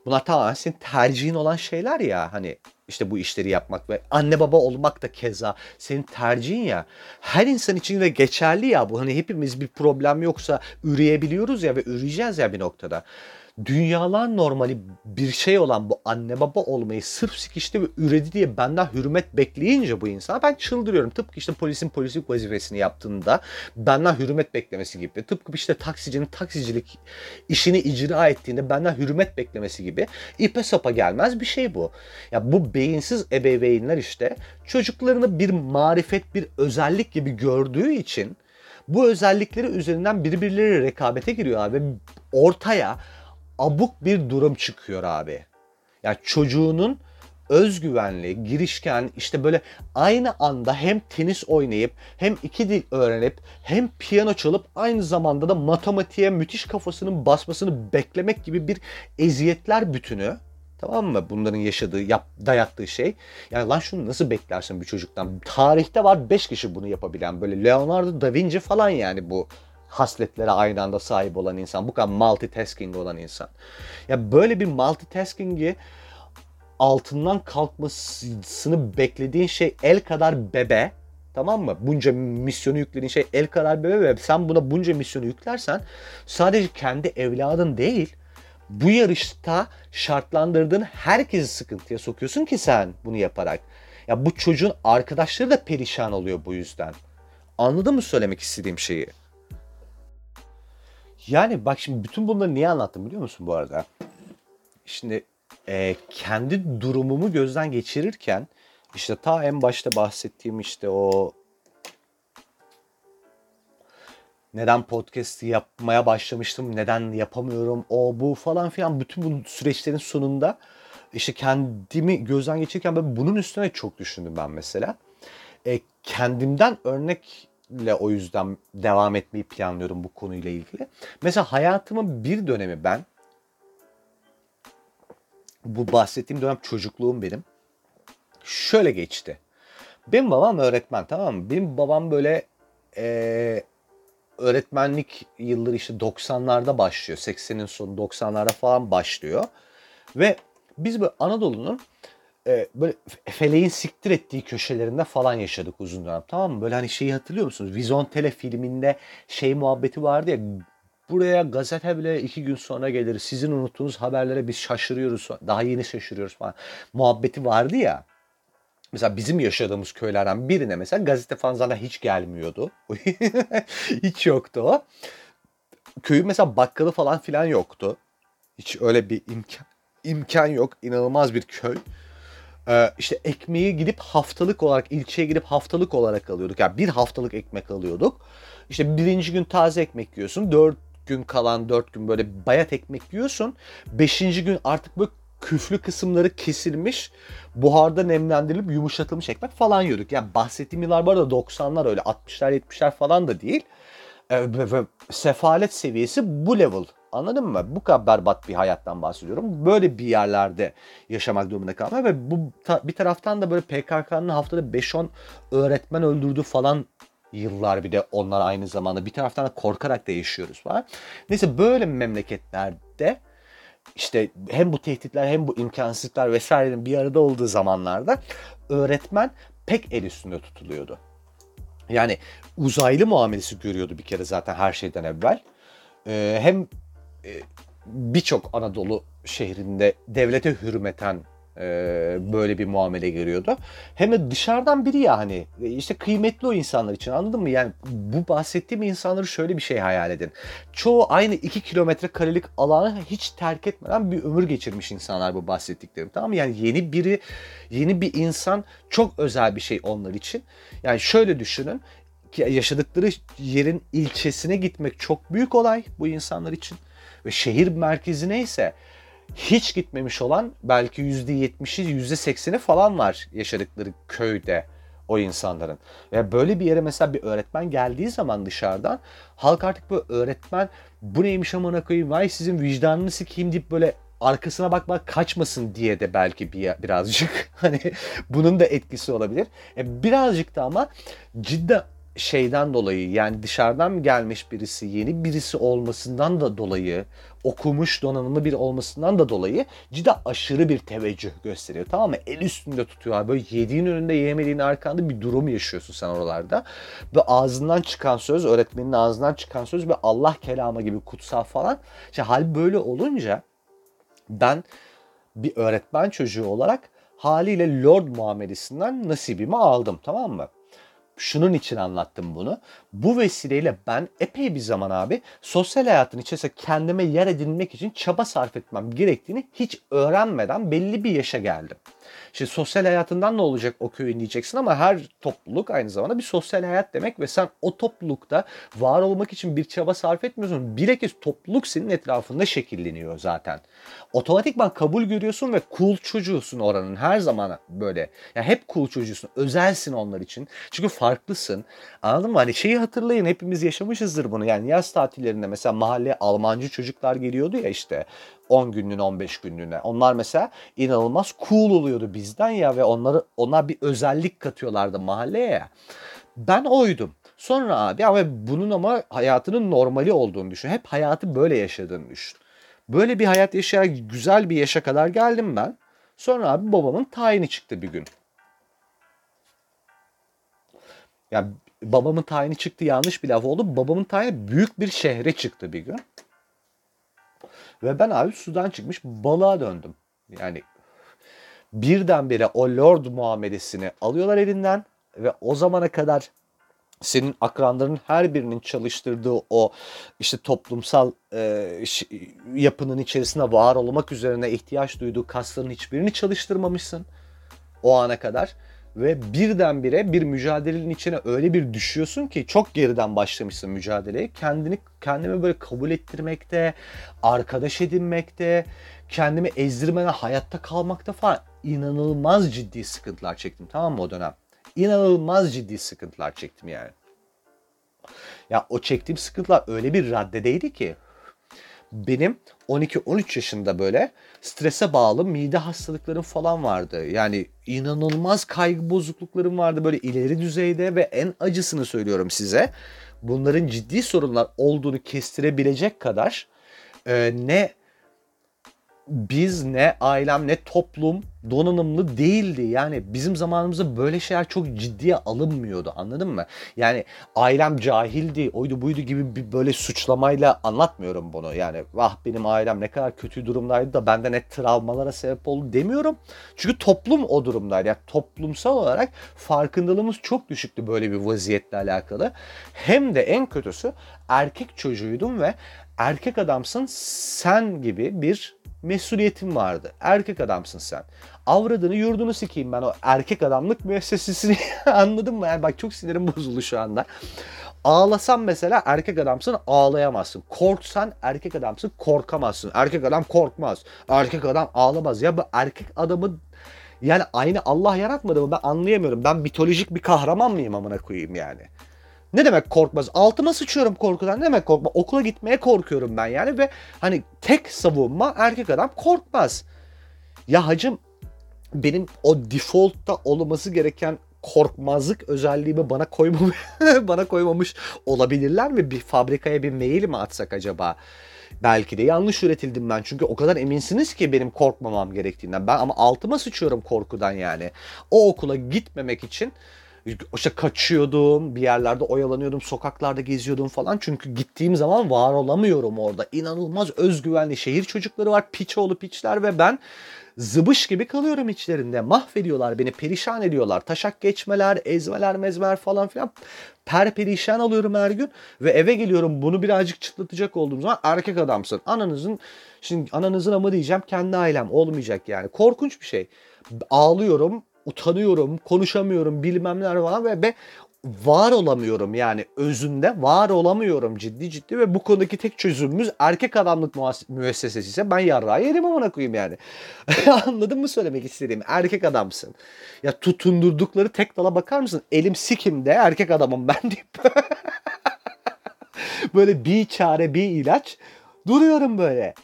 Bunlar tamamen senin tercihin olan şeyler ya hani işte bu işleri yapmak ve anne baba olmak da keza senin tercihin ya. Her insan için de geçerli ya bu. Hani hepimiz bir problem yoksa üreyebiliyoruz ya ve üreyeceğiz ya bir noktada dünyalar normali bir şey olan bu anne baba olmayı sırf sikişti ve üredi diye benden hürmet bekleyince bu insan ben çıldırıyorum. Tıpkı işte polisin polislik vazifesini yaptığında benden hürmet beklemesi gibi. Tıpkı işte taksicinin taksicilik işini icra ettiğinde benden hürmet beklemesi gibi ipe sapa gelmez bir şey bu. Ya bu beyinsiz ebeveynler işte çocuklarını bir marifet, bir özellik gibi gördüğü için bu özellikleri üzerinden birbirleri rekabete giriyor abi. Ortaya abuk bir durum çıkıyor abi. Yani çocuğunun özgüvenli, girişken işte böyle aynı anda hem tenis oynayıp hem iki dil öğrenip hem piyano çalıp aynı zamanda da matematiğe müthiş kafasının basmasını beklemek gibi bir eziyetler bütünü. Tamam mı? Bunların yaşadığı, yap, dayattığı şey. Yani lan şunu nasıl beklersin bir çocuktan? Tarihte var 5 kişi bunu yapabilen. Böyle Leonardo da Vinci falan yani bu hasletlere aynı anda sahip olan insan. Bu kadar multitasking olan insan. Ya böyle bir multitasking'i altından kalkmasını beklediğin şey el kadar bebe Tamam mı? Bunca misyonu yüklediğin şey el kadar bebe ve sen buna bunca misyonu yüklersen sadece kendi evladın değil bu yarışta şartlandırdığın herkesi sıkıntıya sokuyorsun ki sen bunu yaparak. Ya bu çocuğun arkadaşları da perişan oluyor bu yüzden. Anladın mı söylemek istediğim şeyi? Yani bak şimdi bütün bunları niye anlattım biliyor musun bu arada? Şimdi e, kendi durumumu gözden geçirirken işte ta en başta bahsettiğim işte o neden podcast yapmaya başlamıştım, neden yapamıyorum, o bu falan filan bütün bu süreçlerin sonunda işte kendimi gözden geçirirken ben bunun üstüne çok düşündüm ben mesela. E, kendimden örnek ile o yüzden devam etmeyi planlıyorum bu konuyla ilgili. Mesela hayatımın bir dönemi ben bu bahsettiğim dönem çocukluğum benim. Şöyle geçti. Benim babam öğretmen tamam mı? Benim babam böyle e, öğretmenlik yılları işte 90'larda başlıyor. 80'in sonu 90'larda falan başlıyor. Ve biz böyle Anadolu'nun e, böyle feleğin siktir ettiği köşelerinde falan yaşadık uzun dönem tamam mı? Böyle hani şeyi hatırlıyor musunuz? Vizontele filminde şey muhabbeti vardı ya buraya gazete bile iki gün sonra gelir. Sizin unuttuğunuz haberlere biz şaşırıyoruz. Daha yeni şaşırıyoruz falan. Muhabbeti vardı ya. Mesela bizim yaşadığımız köylerden birine mesela gazete falan zaten hiç gelmiyordu. hiç yoktu o. Köyün mesela bakkalı falan filan yoktu. Hiç öyle bir imkan imkan yok. İnanılmaz bir köy. Ee, işte ekmeği gidip haftalık olarak ilçeye gidip haftalık olarak alıyorduk. Yani bir haftalık ekmek alıyorduk. İşte birinci gün taze ekmek yiyorsun. Dört gün kalan dört gün böyle bayat ekmek yiyorsun. Beşinci gün artık böyle küflü kısımları kesilmiş, buharda nemlendirilip yumuşatılmış ekmek falan yiyorduk. Yani bahsettiğim yıllar bu arada 90'lar öyle 60'lar 70'ler falan da değil. Ee, sefalet seviyesi bu level. Anladın mı? Bu kadar berbat bir hayattan bahsediyorum. Böyle bir yerlerde yaşamak durumunda kalma ve bu ta, bir taraftan da böyle PKK'nın haftada 5-10 öğretmen öldürdüğü falan yıllar bir de onlar aynı zamanda bir taraftan da korkarak da yaşıyoruz falan. Neyse böyle memleketlerde işte hem bu tehditler hem bu imkansızlıklar vesairenin bir arada olduğu zamanlarda öğretmen pek el üstünde tutuluyordu. Yani uzaylı muamelesi görüyordu bir kere zaten her şeyden evvel. Ee, hem birçok Anadolu şehrinde devlete hürmeten e, böyle bir muamele görüyordu. Hem de dışarıdan biri ya hani e, işte kıymetli o insanlar için anladın mı? Yani bu bahsettiğim insanları şöyle bir şey hayal edin. Çoğu aynı 2 kilometre karelik alanı hiç terk etmeden bir ömür geçirmiş insanlar bu bahsettiklerim tamam mı? Yani yeni biri, yeni bir insan çok özel bir şey onlar için. Yani şöyle düşünün yaşadıkları yerin ilçesine gitmek çok büyük olay bu insanlar için. Ve şehir merkezine ise hiç gitmemiş olan belki %70'i %80'i falan var yaşadıkları köyde o insanların. Ve böyle bir yere mesela bir öğretmen geldiği zaman dışarıdan halk artık bu öğretmen bu neymiş amına koyayım vay sizin vicdanını sikeyim deyip böyle arkasına bakmak kaçmasın diye de belki bir, birazcık hani bunun da etkisi olabilir. E, birazcık da ama cidden şeyden dolayı yani dışarıdan gelmiş birisi yeni birisi olmasından da dolayı okumuş donanımlı bir olmasından da dolayı cidden aşırı bir teveccüh gösteriyor tamam mı? El üstünde tutuyor. Böyle yediğin önünde yemediğin arkanda bir durum yaşıyorsun sen oralarda. Ve ağzından çıkan söz, öğretmenin ağzından çıkan söz ve Allah kelamı gibi kutsal falan. İşte hal böyle olunca ben bir öğretmen çocuğu olarak haliyle Lord muamelesinden nasibimi aldım tamam mı? Şunun için anlattım bunu. Bu vesileyle ben epey bir zaman abi sosyal hayatın içerisinde kendime yer edinmek için çaba sarf etmem gerektiğini hiç öğrenmeden belli bir yaşa geldim. Şimdi sosyal hayatından ne olacak o köyün diyeceksin ama her topluluk aynı zamanda bir sosyal hayat demek ve sen o toplulukta var olmak için bir çaba sarf etmiyorsun. Bilakis topluluk senin etrafında şekilleniyor zaten. Otomatikman kabul görüyorsun ve cool çocuğusun oranın her zaman böyle. Ya yani hep cool çocuğusun. Özelsin onlar için. Çünkü farklısın. Anladın mı? Hani şeyi hatırlayın hepimiz yaşamışızdır bunu. Yani yaz tatillerinde mesela mahalleye Almancı çocuklar geliyordu ya işte 10 günlüğüne 15 günlüğüne. Onlar mesela inanılmaz cool oluyordu bizden ya ve onları onlar bir özellik katıyorlardı mahalleye. Ben oydum. Sonra abi ama bunun ama hayatının normali olduğunu düşün. Hep hayatı böyle yaşadığını düşün. Böyle bir hayat yaşayarak güzel bir yaşa kadar geldim ben. Sonra abi babamın tayini çıktı bir gün. Ya babamın tayini çıktı yanlış bir laf oldu. Babamın tayini büyük bir şehre çıktı bir gün. Ve ben abi sudan çıkmış balığa döndüm. Yani birdenbire o lord muamelesini alıyorlar elinden ve o zamana kadar senin akranların her birinin çalıştırdığı o işte toplumsal e, yapının içerisinde var olmak üzerine ihtiyaç duyduğu kasların hiçbirini çalıştırmamışsın o ana kadar ve birdenbire bir mücadelenin içine öyle bir düşüyorsun ki çok geriden başlamışsın mücadeleye. Kendini kendimi böyle kabul ettirmekte, arkadaş edinmekte, kendimi ezdirmeden hayatta kalmakta falan inanılmaz ciddi sıkıntılar çektim tamam mı o dönem? İnanılmaz ciddi sıkıntılar çektim yani. Ya o çektiğim sıkıntılar öyle bir raddedeydi ki benim 12-13 yaşında böyle strese bağlı mide hastalıklarım falan vardı. Yani inanılmaz kaygı bozukluklarım vardı böyle ileri düzeyde ve en acısını söylüyorum size. Bunların ciddi sorunlar olduğunu kestirebilecek kadar e, ne biz ne ailem ne toplum donanımlı değildi. Yani bizim zamanımızda böyle şeyler çok ciddiye alınmıyordu anladın mı? Yani ailem cahildi, oydu buydu gibi bir böyle suçlamayla anlatmıyorum bunu. Yani vah benim ailem ne kadar kötü durumdaydı da bende ne travmalara sebep oldu demiyorum. Çünkü toplum o durumdaydı. Yani toplumsal olarak farkındalığımız çok düşüktü böyle bir vaziyetle alakalı. Hem de en kötüsü erkek çocuğuydum ve erkek adamsın sen gibi bir mesuliyetin vardı. Erkek adamsın sen. Avradını yurdunu sikeyim ben o erkek adamlık müessesesini anladın mı? Yani bak çok sinirim bozuldu şu anda. Ağlasan mesela erkek adamsın ağlayamazsın. Korksan erkek adamsın korkamazsın. Erkek adam korkmaz. Erkek adam ağlamaz. Ya bu erkek adamı yani aynı Allah yaratmadı mı ben anlayamıyorum. Ben mitolojik bir kahraman mıyım amına koyayım yani. Ne demek korkmaz? Altıma sıçıyorum korkudan. Ne demek korkma? Okula gitmeye korkuyorum ben yani ve hani tek savunma erkek adam korkmaz. Ya hacım benim o default'ta olması gereken korkmazlık özelliğimi bana koymamış bana koymamış olabilirler mi? Bir fabrikaya bir mail mi atsak acaba? Belki de yanlış üretildim ben. Çünkü o kadar eminsiniz ki benim korkmamam gerektiğinden. Ben ama altıma sıçıyorum korkudan yani. O okula gitmemek için işte kaçıyordum, bir yerlerde oyalanıyordum, sokaklarda geziyordum falan. Çünkü gittiğim zaman var olamıyorum orada. İnanılmaz özgüvenli şehir çocukları var, piç oğlu piçler ve ben zıbış gibi kalıyorum içlerinde. Mahvediyorlar beni, perişan ediyorlar. Taşak geçmeler, ezmeler, mezmer falan filan. Per perişan alıyorum her gün ve eve geliyorum. Bunu birazcık çıtlatacak olduğum zaman erkek adamsın. Ananızın, şimdi ananızın ama diyeceğim kendi ailem olmayacak yani. Korkunç bir şey. Ağlıyorum, utanıyorum, konuşamıyorum, bilmem neler falan ve, ve var olamıyorum yani özünde var olamıyorum ciddi ciddi ve bu konudaki tek çözümümüz erkek adamlık müessesesi ise ben yarrağı yerim amına koyayım yani. Anladın mı söylemek istediğimi? Erkek adamsın. Ya tutundurdukları tek dala bakar mısın? Elim sikimde erkek adamım ben deyip böyle bir çare bir ilaç duruyorum böyle.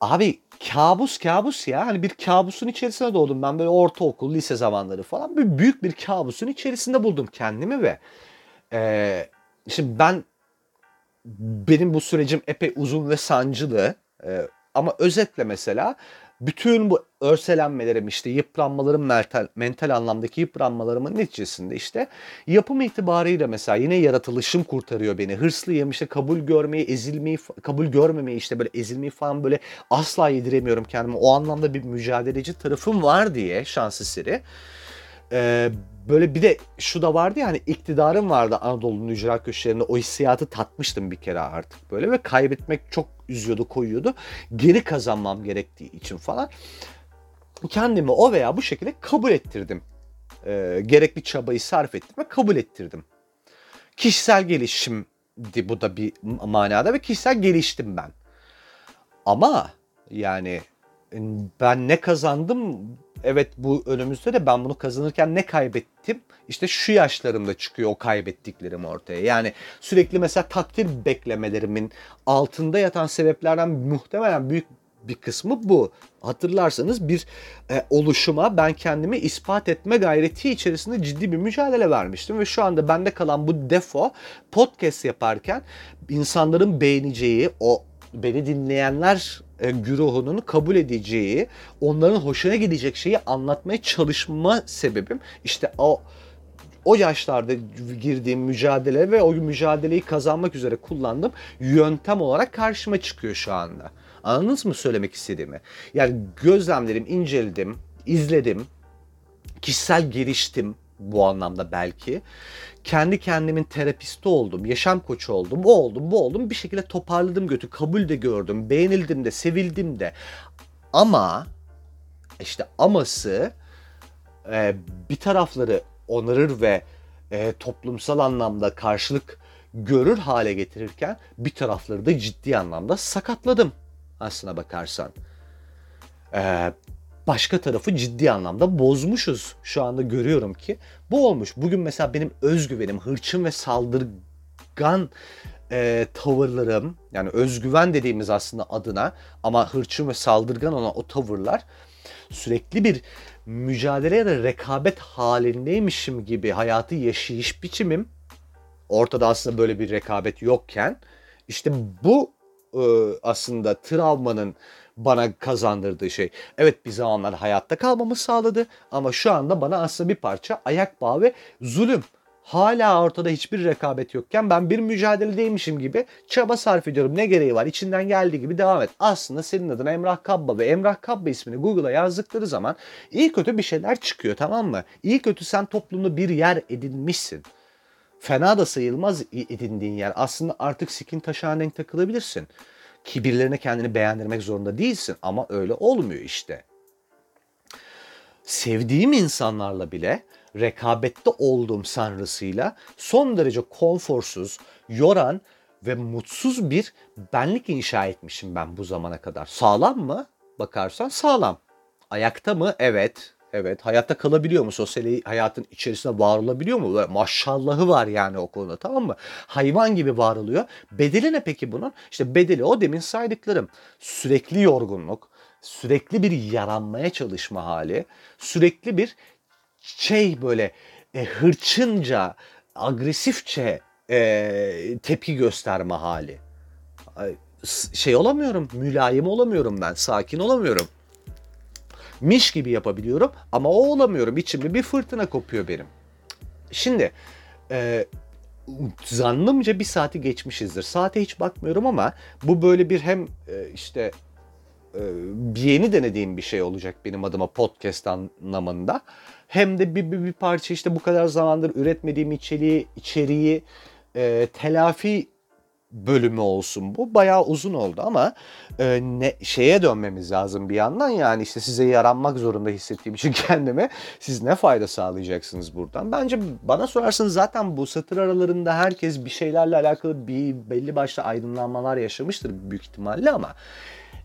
Abi kabus kabus ya. Hani bir kabusun içerisine doğdum. Ben böyle ortaokul, lise zamanları falan. Bir büyük bir kabusun içerisinde buldum kendimi ve e, şimdi ben benim bu sürecim epey uzun ve sancılı. E, ama özetle mesela bütün bu örselenmelerim işte yıpranmalarım mental, mental anlamdaki yıpranmalarımın neticesinde işte yapım itibarıyla mesela yine yaratılışım kurtarıyor beni. Hırslıyım işte kabul görmeyi, ezilmeyi, kabul görmemeyi işte böyle ezilmeyi falan böyle asla yediremiyorum kendime. O anlamda bir mücadeleci tarafım var diye şans eseri. Ee, böyle bir de şu da vardı ya hani iktidarım vardı Anadolu'nun ücra köşelerinde o hissiyatı tatmıştım bir kere artık böyle ve kaybetmek çok üzüyordu koyuyordu. Geri kazanmam gerektiği için falan kendimi o veya bu şekilde kabul ettirdim. Ee, gerekli çabayı sarf ettim ve kabul ettirdim. Kişisel gelişimdi bu da bir manada ve kişisel geliştim ben. Ama yani ben ne kazandım evet bu önümüzde de ben bunu kazanırken ne kaybettim? İşte şu yaşlarımda çıkıyor o kaybettiklerim ortaya. Yani sürekli mesela takdir beklemelerimin altında yatan sebeplerden muhtemelen büyük bir kısmı bu. Hatırlarsanız bir e, oluşuma ben kendimi ispat etme gayreti içerisinde ciddi bir mücadele vermiştim ve şu anda bende kalan bu defo podcast yaparken insanların beğeneceği o beni dinleyenler e, güruhunun kabul edeceği, onların hoşuna gidecek şeyi anlatmaya çalışma sebebim işte o o yaşlarda girdiğim mücadele ve o mücadeleyi kazanmak üzere kullandığım yöntem olarak karşıma çıkıyor şu anda. Anladınız mı söylemek istediğimi? Yani gözlemlerim, inceledim, izledim, kişisel geliştim bu anlamda belki kendi kendimin terapisti oldum, yaşam koçu oldum, o oldum, bu oldum. Bir şekilde toparladım götü, kabul de gördüm, beğenildim de, sevildim de. Ama işte aması e, bir tarafları onarır ve e, toplumsal anlamda karşılık görür hale getirirken bir tarafları da ciddi anlamda sakatladım aslına bakarsan. Ee, başka tarafı ciddi anlamda bozmuşuz. Şu anda görüyorum ki bu olmuş. Bugün mesela benim özgüvenim, hırçın ve saldırgan e, tavırlarım yani özgüven dediğimiz aslında adına ama hırçın ve saldırgan olan o tavırlar sürekli bir mücadele ya da rekabet halindeymişim gibi hayatı yaşayış biçimim ortada aslında böyle bir rekabet yokken işte bu e, aslında travmanın bana kazandırdığı şey. Evet bir zamanlar hayatta kalmamı sağladı ama şu anda bana aslında bir parça ayak bağı ve zulüm. Hala ortada hiçbir rekabet yokken ben bir mücadeledeymişim gibi çaba sarf ediyorum. Ne gereği var? İçinden geldiği gibi devam et. Aslında senin adın Emrah Kabba ve Emrah Kabba ismini Google'a yazdıkları zaman iyi kötü bir şeyler çıkıyor tamam mı? İyi kötü sen toplumda bir yer edinmişsin. Fena da sayılmaz edindiğin yer. Aslında artık sikin taşağına denk takılabilirsin kibirlerine kendini beğendirmek zorunda değilsin ama öyle olmuyor işte. sevdiğim insanlarla bile rekabette olduğum sanrısıyla son derece konforsuz, yoran ve mutsuz bir benlik inşa etmişim ben bu zamana kadar. Sağlam mı? Bakarsan sağlam. Ayakta mı? Evet. Evet. Hayatta kalabiliyor mu? Sosyal hayatın içerisinde var olabiliyor mu? Maşallahı var yani o konuda tamam mı? Hayvan gibi var oluyor. Bedeli ne peki bunun? İşte bedeli o demin saydıklarım. Sürekli yorgunluk, sürekli bir yaranmaya çalışma hali, sürekli bir şey böyle e, hırçınca, agresifçe e, tepki gösterme hali. Şey olamıyorum, mülayim olamıyorum ben, sakin olamıyorum. Miş gibi yapabiliyorum ama o olamıyorum. İçimde bir fırtına kopuyor benim. Şimdi e, zannımca bir saati geçmişizdir. Saate hiç bakmıyorum ama bu böyle bir hem e, işte e, yeni denediğim bir şey olacak benim adıma podcast anlamında. Hem de bir, bir, bir parça işte bu kadar zamandır üretmediğim içeriği, içeriği e, telafi bölümü olsun bu. Bayağı uzun oldu ama e, ne şeye dönmemiz lazım bir yandan yani işte size yaranmak zorunda hissettiğim için kendime siz ne fayda sağlayacaksınız buradan? Bence bana sorarsanız zaten bu satır aralarında herkes bir şeylerle alakalı bir belli başlı aydınlanmalar yaşamıştır büyük ihtimalle ama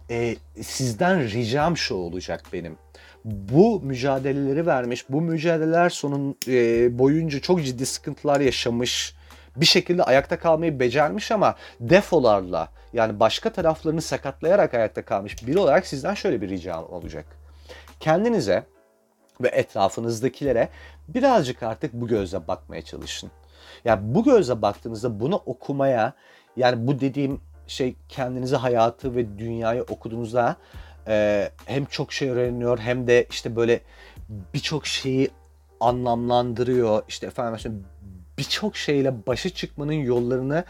e, sizden ricam şu olacak benim bu mücadeleleri vermiş, bu mücadeleler sonun e, boyunca çok ciddi sıkıntılar yaşamış, bir şekilde ayakta kalmayı becermiş ama defolarla yani başka taraflarını sakatlayarak ayakta kalmış biri olarak sizden şöyle bir ricam olacak. Kendinize ve etrafınızdakilere birazcık artık bu gözle bakmaya çalışın. Yani bu gözle baktığınızda bunu okumaya yani bu dediğim şey kendinize hayatı ve dünyayı okuduğunuzda e, hem çok şey öğreniyor hem de işte böyle birçok şeyi anlamlandırıyor. İşte efendim birçok şeyle başa çıkmanın yollarını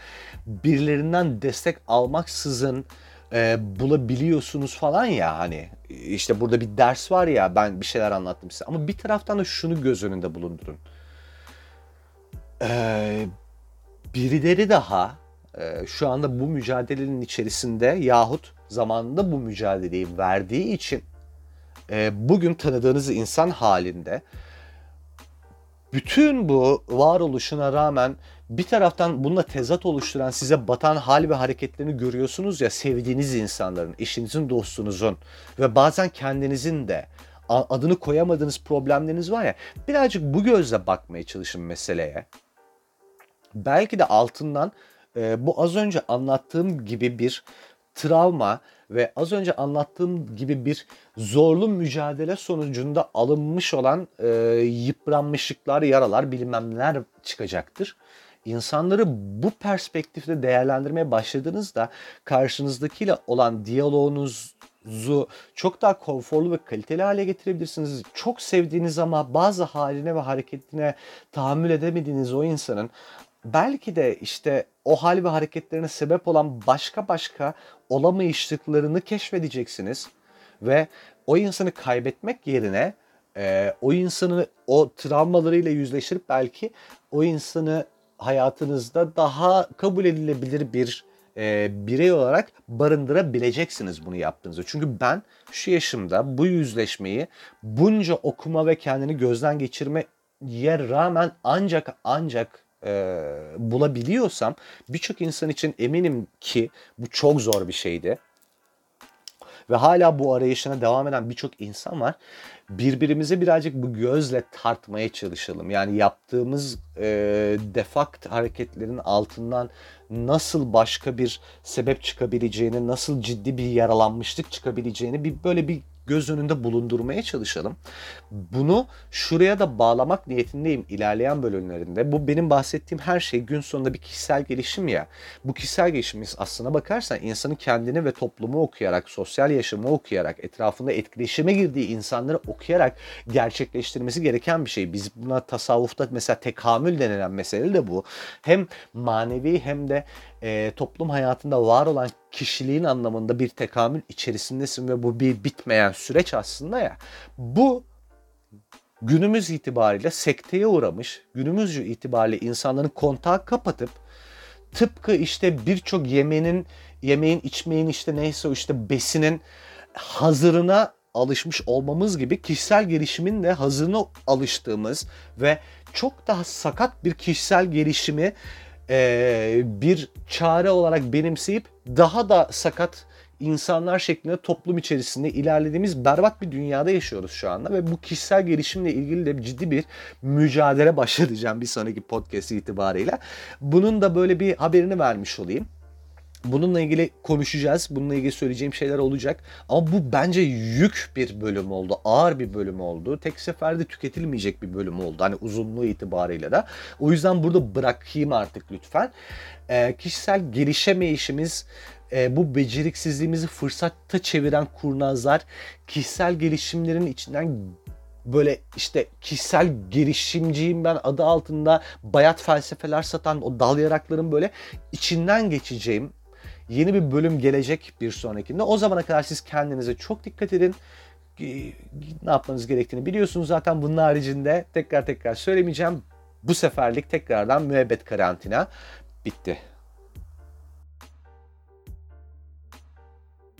birilerinden destek almaksızın e, bulabiliyorsunuz falan ya hani işte burada bir ders var ya ben bir şeyler anlattım size ama bir taraftan da şunu göz önünde bulundurun. Ee, birileri daha e, şu anda bu mücadelenin içerisinde yahut zamanında bu mücadeleyi verdiği için e, bugün tanıdığınız insan halinde bütün bu varoluşuna rağmen bir taraftan bununla tezat oluşturan size batan hal ve hareketlerini görüyorsunuz ya sevdiğiniz insanların, eşinizin, dostunuzun ve bazen kendinizin de adını koyamadığınız problemleriniz var ya birazcık bu gözle bakmaya çalışın meseleye. Belki de altından e, bu az önce anlattığım gibi bir travma ve az önce anlattığım gibi bir zorlu mücadele sonucunda alınmış olan e, yıpranmışlıklar, yaralar, bilmem neler çıkacaktır. İnsanları bu perspektifte değerlendirmeye başladığınızda karşınızdakiyle olan diyaloğunuzu çok daha konforlu ve kaliteli hale getirebilirsiniz. Çok sevdiğiniz ama bazı haline ve hareketine tahammül edemediğiniz o insanın belki de işte o hal ve hareketlerine sebep olan başka başka olamayışlıklarını keşfedeceksiniz ve o insanı kaybetmek yerine e, o insanı o travmalarıyla yüzleştirip belki o insanı hayatınızda daha kabul edilebilir bir e, birey olarak barındırabileceksiniz bunu yaptığınızda. Çünkü ben şu yaşımda bu yüzleşmeyi bunca okuma ve kendini gözden geçirmeye rağmen ancak ancak e, bulabiliyorsam birçok insan için eminim ki bu çok zor bir şeydi. Ve hala bu arayışına devam eden birçok insan var. Birbirimize birazcık bu gözle tartmaya çalışalım. Yani yaptığımız e, defakt hareketlerin altından nasıl başka bir sebep çıkabileceğini, nasıl ciddi bir yaralanmışlık çıkabileceğini bir böyle bir göz önünde bulundurmaya çalışalım. Bunu şuraya da bağlamak niyetindeyim ilerleyen bölümlerinde. Bu benim bahsettiğim her şey gün sonunda bir kişisel gelişim ya. Bu kişisel gelişim aslına bakarsan insanın kendini ve toplumu okuyarak, sosyal yaşamı okuyarak, etrafında etkileşime girdiği insanları okuyarak gerçekleştirmesi gereken bir şey. Biz buna tasavvufta mesela tekamül denilen mesele de bu. Hem manevi hem de e, toplum hayatında var olan kişiliğin anlamında bir tekamül içerisindesin ve bu bir bitmeyen süreç aslında ya. Bu günümüz itibariyle sekteye uğramış, günümüz itibariyle insanların kontağı kapatıp tıpkı işte birçok yemenin, yemeğin, içmeyin işte neyse işte besinin hazırına alışmış olmamız gibi kişisel gelişimin de hazırına alıştığımız ve çok daha sakat bir kişisel gelişimi e, bir çare olarak benimseyip daha da sakat insanlar şeklinde toplum içerisinde ilerlediğimiz berbat bir dünyada yaşıyoruz şu anda ve bu kişisel gelişimle ilgili de ciddi bir mücadele başlatacağım bir sonraki podcast itibariyle. Bunun da böyle bir haberini vermiş olayım. Bununla ilgili konuşacağız. Bununla ilgili söyleyeceğim şeyler olacak. Ama bu bence yük bir bölüm oldu. Ağır bir bölüm oldu. Tek seferde tüketilmeyecek bir bölüm oldu. Hani uzunluğu itibariyle de. O yüzden burada bırakayım artık lütfen. Ee, kişisel gelişemeyişimiz, e, bu beceriksizliğimizi fırsatta çeviren kurnazlar, kişisel gelişimlerin içinden böyle işte kişisel girişimciyim ben adı altında bayat felsefeler satan o dal yarakların böyle içinden geçeceğim yeni bir bölüm gelecek bir sonrakinde. O zamana kadar siz kendinize çok dikkat edin. Ne yapmanız gerektiğini biliyorsunuz zaten bunun haricinde tekrar tekrar söylemeyeceğim. Bu seferlik tekrardan müebbet karantina bitti.